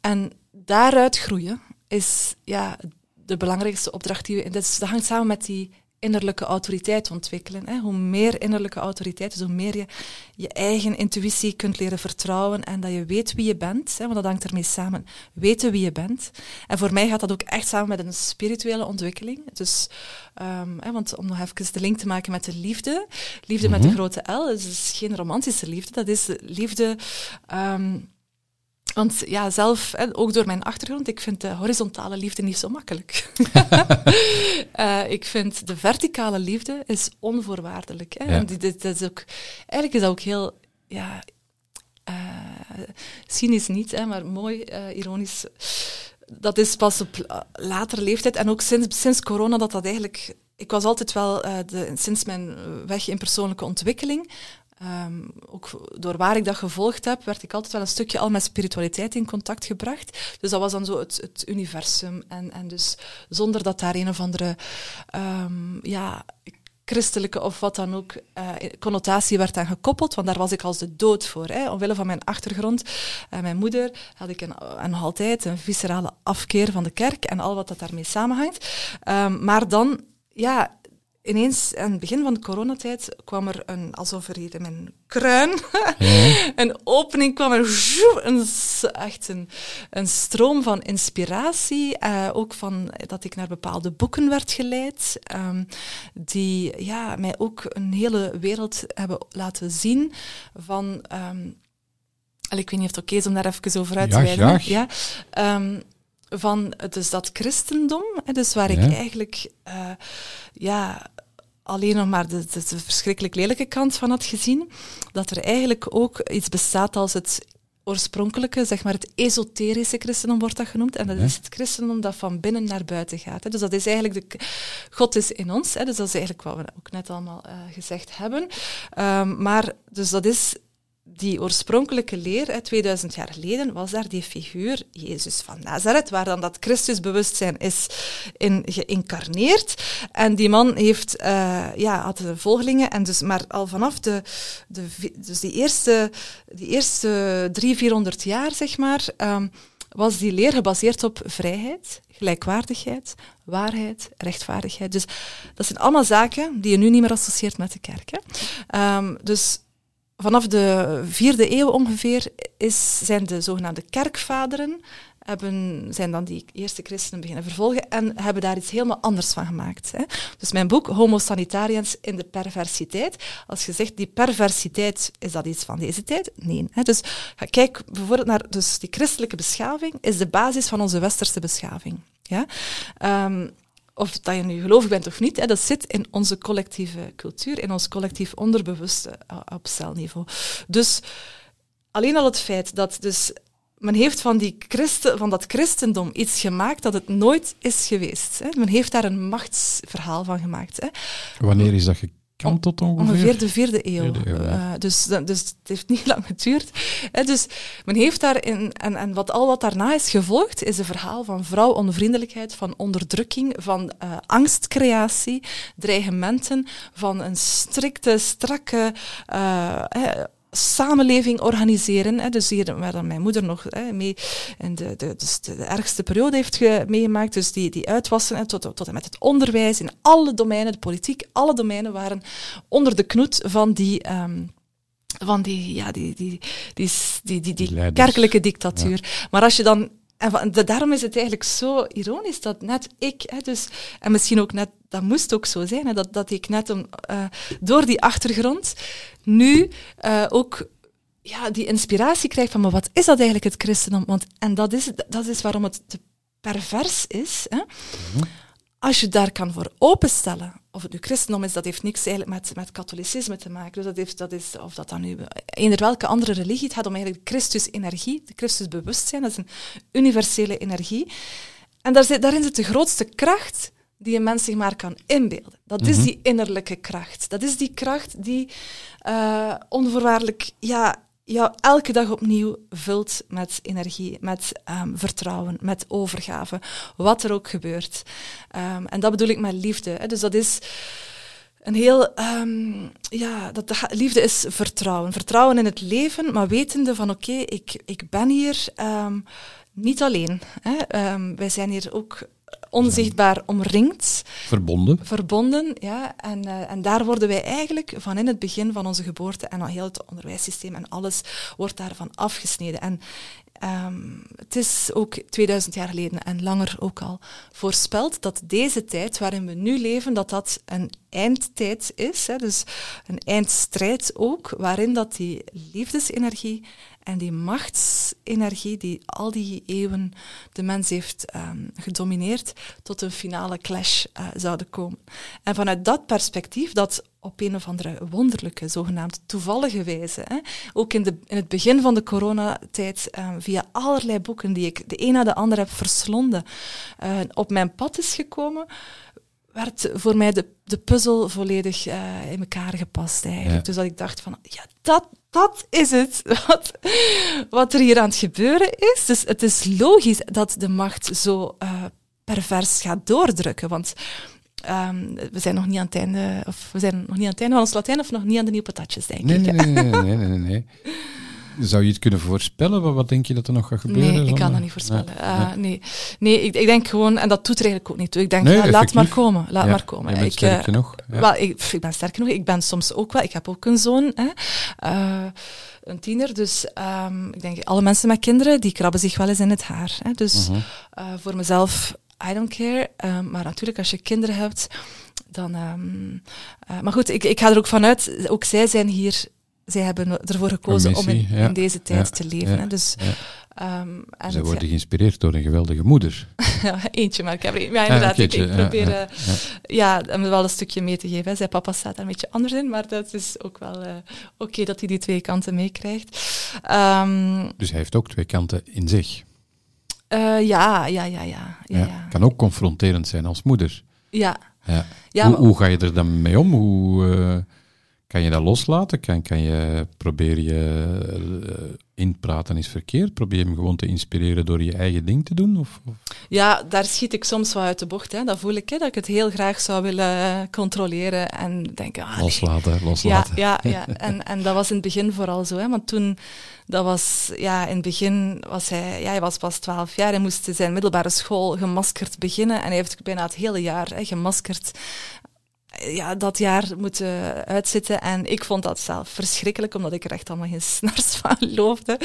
En daaruit groeien is ja, de belangrijkste opdracht die we... Dat hangt samen met die innerlijke autoriteit ontwikkelen. Hè. Hoe meer innerlijke autoriteit, dus hoe meer je je eigen intuïtie kunt leren vertrouwen en dat je weet wie je bent, hè, want dat hangt ermee samen. Weten wie je bent. En voor mij gaat dat ook echt samen met een spirituele ontwikkeling. Dus, um, hè, want om nog even de link te maken met de liefde. Liefde met de grote L, dus is geen romantische liefde, dat is liefde... Um, want ja, zelf, ook door mijn achtergrond, ik vind de horizontale liefde niet zo makkelijk. uh, <laughs> ik vind de verticale liefde is onvoorwaardelijk. Hè. Ja. En dit, dat is ook, eigenlijk is dat ook heel, ja, uh, cynisch niet, hè, maar mooi, uh, ironisch. Dat is pas op latere leeftijd en ook sinds, sinds corona dat dat eigenlijk ik was altijd wel, uh, de, sinds mijn weg in persoonlijke ontwikkeling, Um, ook door waar ik dat gevolgd heb, werd ik altijd wel een stukje al met spiritualiteit in contact gebracht. Dus dat was dan zo het, het universum. En, en dus zonder dat daar een of andere um, ja, christelijke of wat dan ook uh, connotatie werd aan gekoppeld, want daar was ik als de dood voor. Hè. Omwille van mijn achtergrond en mijn moeder had ik een, en nog altijd een viscerale afkeer van de kerk en al wat dat daarmee samenhangt. Um, maar dan, ja, ineens aan het begin van de coronatijd kwam er een, alsof er hier in mijn kruin <laughs> ja. een opening kwam er een, echt een, een stroom van inspiratie. Uh, ook van dat ik naar bepaalde boeken werd geleid, um, die ja, mij ook een hele wereld hebben laten zien van. Um, ik weet niet of het oké is om daar even over uit te wijden. Ja, um, van dus dat christendom, dus waar ja. ik eigenlijk uh, ja, alleen nog maar de, de, de, verschrikkelijk lelijke kant van had gezien, dat er eigenlijk ook iets bestaat als het oorspronkelijke, zeg maar het esoterische christendom wordt dat genoemd. En dat is het christendom dat van binnen naar buiten gaat. Hè. Dus dat is eigenlijk de God is in ons. Hè. Dus dat is eigenlijk wat we ook net allemaal uh, gezegd hebben. Um, maar dus dat is die oorspronkelijke leer, 2000 jaar geleden, was daar die figuur Jezus van Nazareth, waar dan dat Christusbewustzijn is in geïncarneerd. En die man heeft, uh, ja, had volgelingen, en dus, maar al vanaf de, de, dus die eerste, die eerste drie, vierhonderd jaar, zeg maar, um, was die leer gebaseerd op vrijheid, gelijkwaardigheid, waarheid, rechtvaardigheid. Dus dat zijn allemaal zaken die je nu niet meer associeert met de kerk. Hè. Um, dus vanaf de vierde eeuw ongeveer is, zijn de zogenaamde kerkvaderen hebben, zijn dan die eerste christenen beginnen vervolgen en hebben daar iets helemaal anders van gemaakt. Hè. Dus mijn boek Homo Sanitarians in de perversiteit. Als je zegt die perversiteit, is dat iets van deze tijd? Nee. Hè. Dus kijk bijvoorbeeld naar dus die christelijke beschaving, is de basis van onze westerse beschaving. Ja? Um, of dat je nu gelovig bent of niet, hè, dat zit in onze collectieve cultuur, in ons collectief onderbewuste uh, op celniveau. Dus alleen al het feit dat dus men heeft van, die Christen, van dat christendom iets gemaakt dat het nooit is geweest. Hè. Men heeft daar een machtsverhaal van gemaakt. Hè. Wanneer is dat kan tot ongeveer? Ongeveer de vierde eeuw. Vierde eeuw uh, dus, dus het heeft <laughs> niet lang geduurd. He, dus men heeft daarin, en, en wat, al wat daarna is gevolgd, is een verhaal van vrouwonvriendelijkheid, van onderdrukking, van uh, angstcreatie, dreigementen, van een strikte, strakke, uh, samenleving organiseren. Hè, dus hier waar dan mijn moeder nog hè, mee in de, de, dus de, ergste periode heeft ge, meegemaakt. Dus die, die uitwassen hè, tot, tot en met het onderwijs, in alle domeinen, de politiek, alle domeinen waren onder de knoet van die. Um, van die, ja, die, die, die, die, die, die, kerkelijke dictatuur. Maar als je dan en daarom is het eigenlijk zo ironisch dat net ik, hè, dus, en misschien ook net, dat moest ook zo zijn, hè, dat, dat ik net om, uh, door die achtergrond nu uh, ook ja, die inspiratie krijg van, maar wat is dat eigenlijk het christendom? Want, en dat is, dat is waarom het te pervers is. Hè. Mhm als je daar kan voor openstellen, of het nu christendom is, dat heeft niks eigenlijk met, met katholicisme te maken. Dus dat heeft, dat is, of dat dan nu eender welke andere religie, het gaat om eigenlijk Christus-energie, de Christus-bewustzijn, dat is een universele energie. En daar zit, daarin zit de grootste kracht die een mens zich maar kan inbeelden. Dat is mhm. die innerlijke kracht. Dat is die kracht die uh, onvoorwaardelijk ja, jou elke dag opnieuw vult met energie, met um, vertrouwen, met overgave, wat er ook gebeurt. Um, en dat bedoel ik met liefde. Hè. Dus dat is een heel, um, ja, dat de liefde is vertrouwen. Vertrouwen in het leven, maar wetende van oké, ik, ik ben hier niet alleen. Hè. wij zijn hier ook onzichtbaar omringd. Verbonden. Verbonden, ja. En, uh, en daar worden wij eigenlijk van in het begin van onze geboorte en al heel het onderwijssysteem en alles wordt daarvan afgesneden. En um, het is ook 2000 jaar geleden en langer ook al voorspeld dat deze tijd waarin we nu leven, dat dat een eindtijd is. Hè, dus een eindstrijd ook, waarin dat die liefdesenergie en die machtsenergie die al die eeuwen de mens heeft um, gedomineerd, tot een finale clash uh, zouden komen. En vanuit dat perspectief, dat op een of andere wonderlijke, zogenaamd toevallige wijze, hè, ook in, de, in het begin van de coronatijd, um, via allerlei boeken die ik de een na de ander heb verslonden, uh, op mijn pad is gekomen, werd voor mij de, de puzzel volledig uh, in elkaar gepast eigenlijk. Dus dat ik dacht van, ja, dat, dat is het <laughs> wat, wat er hier aan het gebeuren is. Dus het is logisch dat de macht zo uh, pervers gaat doordrukken. Want um, we zijn nog niet aan het einde, of we zijn nog niet aan het einde van ons Latijn, of nog niet aan de nieuwe patatjes, denk nee, ik. Nee, nee, nee, nee, nee, nee. <laughs> Zou je het kunnen voorspellen? Wat, denk je dat er nog gaat gebeuren? Nee, ik kan dat niet voorspellen. Nee, uh, nee. nee ik, ik, denk gewoon, en dat doet er eigenlijk ook niet toe. Ik denk, ja, laat maar komen. Laat ja, maar komen. Je bent ik, sterk genoeg. Ja. Wel, ik, ik, ben sterk genoeg. Ik ben soms ook wel, ik heb ook een zoon, hè, uh, een tiener. Dus um, ik denk, alle mensen met kinderen, die krabben zich wel eens in het haar. Hè. Dus uh -huh. uh, voor mezelf, I don't care. Um, maar natuurlijk, als je kinderen hebt, dan... Um, maar goed, ik, ik ga er ook vanuit, ook zij zijn hier zij hebben ervoor gekozen om in, in, deze tijd te leven. Hè. Dus, um, en Zij worden geïnspireerd door een geweldige moeder. <laughs> Eentje, maar ik heb ja, inderdaad. Ik, ik, probeer ja, ja, hem wel een stukje mee te geven. Zijn papa staat daar een beetje anders in, maar dat is ook wel uh, oké okay dat hij die twee kanten meekrijgt. Dus hij heeft ook twee kanten in zich. Uh, ja, ja, ja, ja, ja, Kan ook confronterend zijn als moeder. Ja. ja. Hoe, hoe, ga je er dan mee om? Hoe... Uh, kan je dat loslaten? Kan, kan je, probeer je uh, inpraten is verkeerd? Probeer je hem gewoon te inspireren door je eigen ding te doen? Of, of? Ja, daar schiet ik soms wel uit de bocht. Hè. Dat voel ik, hè, dat ik het heel graag zou willen controleren en denken... Ah, loslaten, loslaten. Ja, ja, <laughs> ja. En, en dat was in het begin vooral zo. Hè, want toen, dat was, ja, in het begin was hij, ja, hij was pas twaalf jaar. Hij moest zijn middelbare school gemaskerd beginnen en hij heeft bijna het hele jaar hè, gemaskerd ja, dat jaar moeten uitzitten. En ik vond dat zelf verschrikkelijk, omdat ik er echt allemaal geen <laughs> snars van geloofde.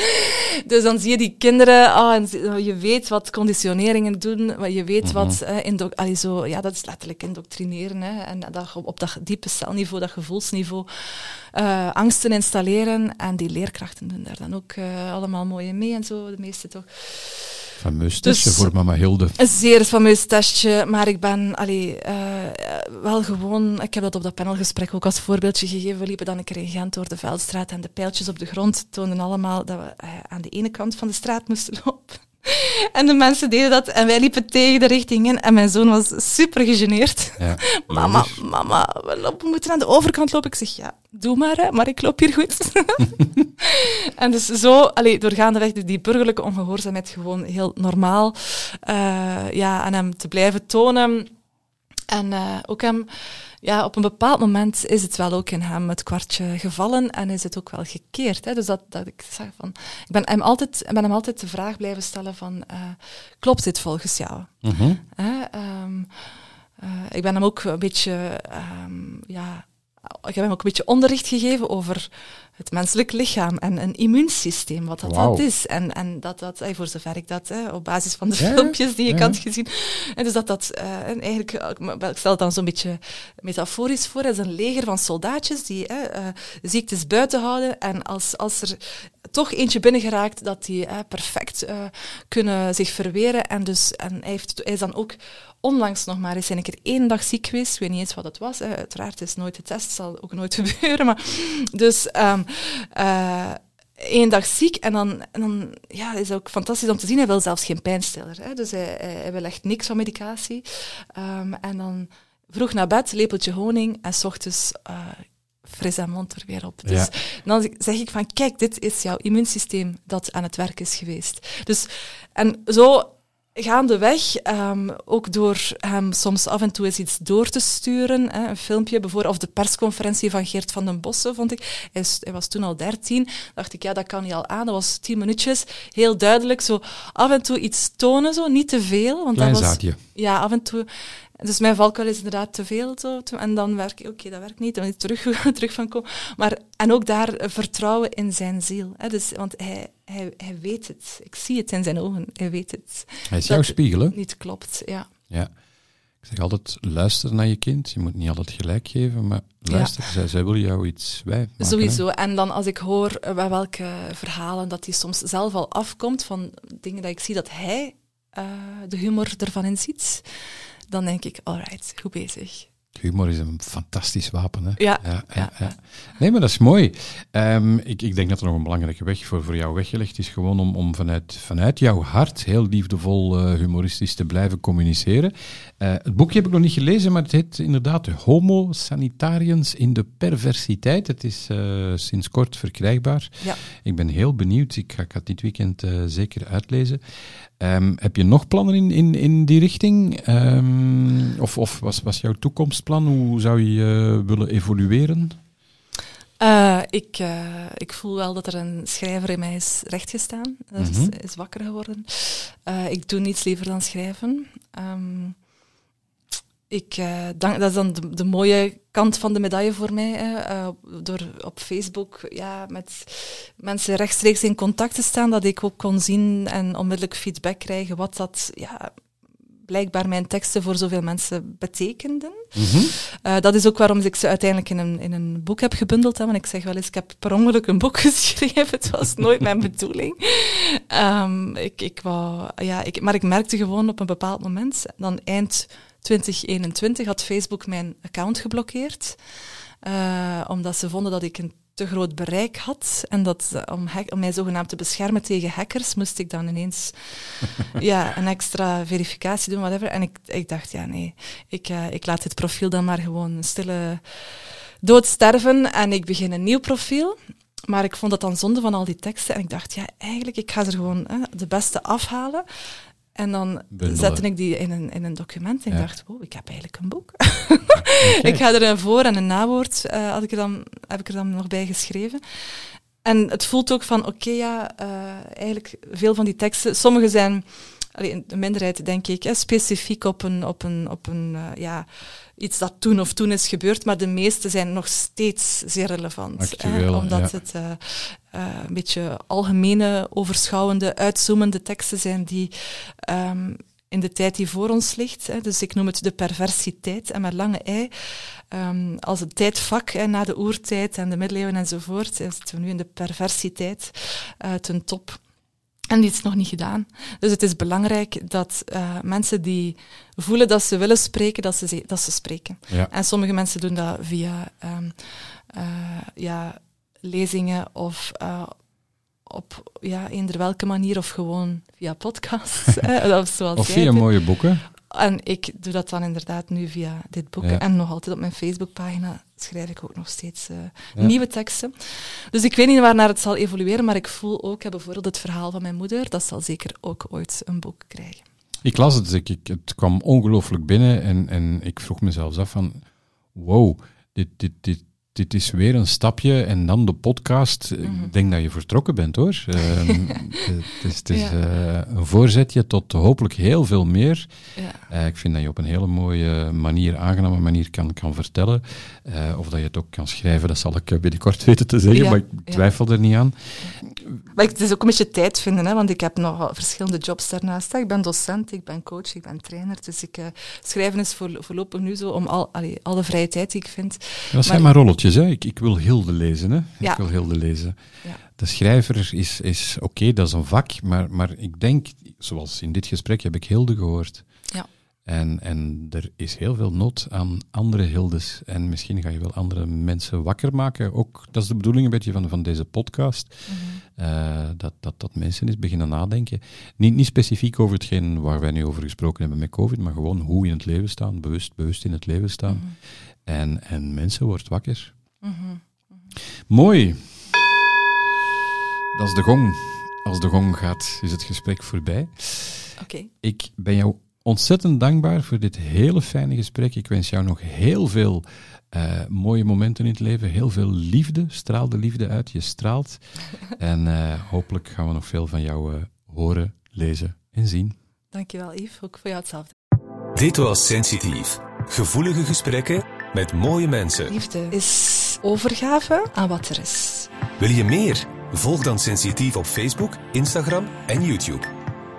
Dus dan zie je die kinderen, oh, en je weet wat conditioneringen doen, je weet -hmm. wat, uh, zo, ja, dat is letterlijk indoctrineren. Hè, en dat, op dat diepe celniveau, dat gevoelsniveau, uh, angsten installeren. En die leerkrachten doen daar dan ook uh, allemaal mooi mee en zo, de meeste toch. Fameus testje dus, voor mama Hilde. Een zeer fameus testje, maar ik ben allee, uh, wel gewoon... Ik heb dat op dat panelgesprek ook als voorbeeldje gegeven. We liepen dan een keer in Gent door de Veldstraat en de pijltjes op de grond toonden allemaal dat we uh, aan de ene kant van de straat moesten lopen. <laughs> En de mensen deden dat en wij liepen tegen de richting in en mijn zoon was super gegeneerd. Ja, <laughs> mama, mama, we, lopen, moeten aan de overkant lopen. Ik zeg, ja, doe maar, hè, maar ik loop hier goed. <laughs> en dus zo, allee, doorgaandeweg die burgerlijke ongehoorzaamheid gewoon heel normaal uh, ja, aan hem te blijven tonen. En uh, ook hem ja, op een bepaald moment is het wel ook in hem het kwartje gevallen en is het ook wel gekeerd. Hè? Dus dat, dat ik zeg van, ik ben hem altijd, ben hem altijd de vraag blijven stellen van, uh, klopt dit volgens jou? Mhm. Um, uh, ik ben hem ook een beetje, um, ja, ik heb hem ook een beetje onderricht gegeven over het menselijk lichaam en een immuunsysteem, wat dat, dat is. En, en dat dat, voor zover ik dat, op basis van de filmpjes die ik ja. had gezien, en dus dat dat, uh, en eigenlijk, ik stel het dan zo'n beetje metaforisch voor, is een leger van soldaatjes die uh, ziektes buiten houden en als, als er toch eentje binnengeraakt, dat die perfect kunnen zich verweren en dus, en hij, heeft, hij is dan ook onlangs nog maar eens een keer één dag ziek geweest. Ik weet niet eens wat het was. Uiteraard is nooit getest, zal ook nooit <laughs> gebeuren. Maar, dus um, één dag ziek en dan, en dan ja, is het ook fantastisch om te zien. Hij wil zelfs geen pijnstiller. Hè. Dus hij, wil echt niks van medicatie. Um, en dan vroeg naar bed, lepeltje honing en s ochtends fris en mond er weer op. Dus Ja. dan zeg ik van, kijk, dit is jouw immuunsysteem dat aan het werk is geweest. Dus, en zo gaandeweg, um, ook door hem soms af en toe eens iets door te sturen, hè, een filmpje bijvoorbeeld, of de persconferentie van Geert van den Bossen, vond ik. Hij, is, hij was toen al dertien, dacht ik, ja, dat kan niet al aan. Dat was tien minuutjes, heel duidelijk, zo af en toe iets tonen, zo, niet te veel. Want Klein dat was. Ja, af en toe. Dus mijn valkuil is inderdaad te veel. Zo, en dan werk ik, oké, dat werkt niet, dan moet ik terug, <laughs> terug van komen. Maar, en ook daar eh, vertrouwen in zijn ziel. Hè, dus, want hij, hij, hij weet het. Ik zie het in zijn ogen. Hij weet het. Hij is jouw spiegel, hè? Niet klopt, ja. Ja. Ik zeg altijd, luister naar je kind. Je moet niet altijd gelijk geven, maar luister. Zij, zij wil jou iets bij Sowieso. En dan als ik hoor eh, bij welke verhalen dat hij soms zelf al afkomt van dingen dat ik zie dat hij eh, de humor ervan inziet, dan denk ik, alright, goed bezig. Humor is een fantastisch wapen, hè? Ja, ja, ja. Nee, maar dat is mooi. Ehm, ik, ik denk dat er nog een belangrijke weg voor, voor jou weggelegd is. Gewoon om, om vanuit, vanuit jouw hart heel liefdevol eh, humoristisch te blijven communiceren. Eh, het boekje heb ik nog niet gelezen, maar het heet inderdaad Homo Sanitarians in de Perversiteit. Het is eh, sinds kort verkrijgbaar. Ja. Ik ben heel benieuwd. Ik ga, ik ga het dit weekend zeker uitlezen. Ehm, heb je nog plannen in, in, in die richting? Ehm, of of was, was jouw toekomstplan? Hoe zou je eh, willen evolueren? Eh, ik, eh, ik voel wel dat er een schrijver in mij is rechtgestaan, Er is, is wakker geworden. Ik doe niets liever dan schrijven. Ehm, ik, eh, dank, dat is dan de, de mooie kant van de medaille voor mij. Hè. Eh, door op Facebook ja, met mensen rechtstreeks in contact te staan, dat ik ook kon zien en onmiddellijk feedback krijgen wat dat ja, blijkbaar mijn teksten voor zoveel mensen betekenden. Uh, dat is ook waarom ik ze uiteindelijk in een, in een boek heb gebundeld. Hè, want ik zeg wel eens, ik heb per ongeluk een boek <laughs> geschreven. Het was nooit mijn bedoeling. Um, ik, ik wou, ja, ik, maar ik merkte gewoon op een bepaald moment, dan eind 2021 had Facebook mijn account geblokkeerd. Uh, omdat ze vonden dat ik een te groot bereik had. En dat om, om, mij zogenaamd te beschermen tegen hackers, moest ik dan ineens <laughs> ja, een extra verificatie doen, whatever. En ik, ik dacht, ja, nee, ik, uh, ik laat dit profiel dan maar gewoon stille dood sterven en ik begin een nieuw profiel. Maar ik vond dat dan zonde van al die teksten. En ik dacht, ja, eigenlijk, ik ga er gewoon uh, de beste afhalen. En dan Bundelen. zette ik die in een, in een document en ja. ik dacht, wow, ik heb eigenlijk een boek. okay. <laughs> ik ga er een voor- en een nawoord, uh, had ik er dan, heb ik er dan nog bij geschreven. En het voelt ook van, oké, okay, ja, uh, eigenlijk veel van die teksten, sommige zijn, allee, de minderheid denk ik, hè, specifiek op een, op een, op een uh, ja, iets dat toen of toen is gebeurd, maar de meeste zijn nog steeds zeer relevant. Actueel, hè, omdat ja. het uh, uh, een beetje algemene, overschouwende, uitzoomende teksten zijn die um, in de tijd die voor ons ligt, hè, dus ik noem het de perversiteit en met lange ei, um, als een tijdvak hè, na de oertijd en de middeleeuwen enzovoort, zitten we nu in de perversiteit uh, ten top. En die is nog niet gedaan. Dus het is belangrijk dat uh, mensen die voelen dat ze willen spreken, dat ze, dat ze spreken. Ja. En sommige mensen doen dat via um, uh, ja, lezingen of uh, op ja, eender welke manier, of gewoon via podcasts. <laughs> of zoals of via mooie boeken. En ik doe dat dan inderdaad nu via dit boek. Ja. En nog altijd op mijn Facebookpagina schrijf ik ook nog steeds uh, ja. nieuwe teksten. Dus ik weet niet waarnaar het zal evolueren, maar ik voel ook, bijvoorbeeld het verhaal van mijn moeder, dat zal zeker ook ooit een boek krijgen. Ik las het, ik, ik, het kwam ongelooflijk binnen en, en ik vroeg mezelf af van, wow, dit, dit, dit, dit is weer een stapje en dan de podcast. Mhm. Ik denk dat je vertrokken bent hoor. <laughs> Ehm, het is, het is eh, een voorzetje tot hopelijk heel veel meer. Ja. Eh, ik vind dat je op een hele mooie manier, aangename manier kan, kan vertellen. Eh, of dat je het ook kan schrijven, dat zal ik binnenkort <laughs> weten te zeggen, Ja, maar ik twijfel er niet aan. Maar het is ook een beetje tijd vinden, hè, want ik heb nog verschillende jobs daarnaast. Ik ben docent, ik ben coach, ik ben trainer. Dus ik, eh, schrijven is voor, voorlopig nu zo om al, allee, alle vrije tijd die ik vind. Dat zijn maar rolletjes, hè. Ik, ik wil Hilde lezen, hè. Ja. Ik wil Hilde lezen. Ja. De schrijver is, is oké, dat is een vak, maar, maar ik denk, zoals in dit gesprek heb ik Hilde gehoord. En, en er is heel veel nood aan andere Hildes. En misschien ga je wel andere mensen wakker maken. Ook, dat is de bedoeling een beetje van, van deze podcast. Eh, dat, dat, dat mensen eens beginnen nadenken. Niet, niet specifiek over hetgeen waar wij nu over gesproken hebben met COVID, maar gewoon hoe in het leven staan, bewust, bewust in het leven staan. En, en mensen wordt wakker. Mhm. Mooi. Dat is de gong. Als de gong gaat, is het gesprek voorbij. Oké. Ik ben jou ontzettend dankbaar voor dit hele fijne gesprek. Ik wens jou nog heel veel eh, mooie momenten in het leven. Heel veel liefde. Straal de liefde uit. Je straalt. <laughs> En eh, hopelijk gaan we nog veel van jou eh, horen, lezen en zien. Dankjewel Yves, ook voor jou hetzelfde. Dit was Sensitief. Gevoelige gesprekken met mooie mensen. Liefde is overgave aan wat er is. Wil je meer? Volg dan Sensitief op Facebook, Instagram en YouTube.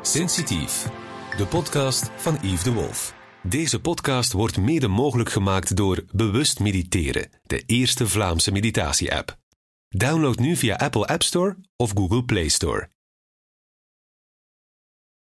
Sensitief, de podcast van Yves de Wolf. Deze podcast wordt mede mogelijk gemaakt door Bewust Mediteren, de eerste Vlaamse meditatie-app. Download nu via Apple App Store of Google Play Store.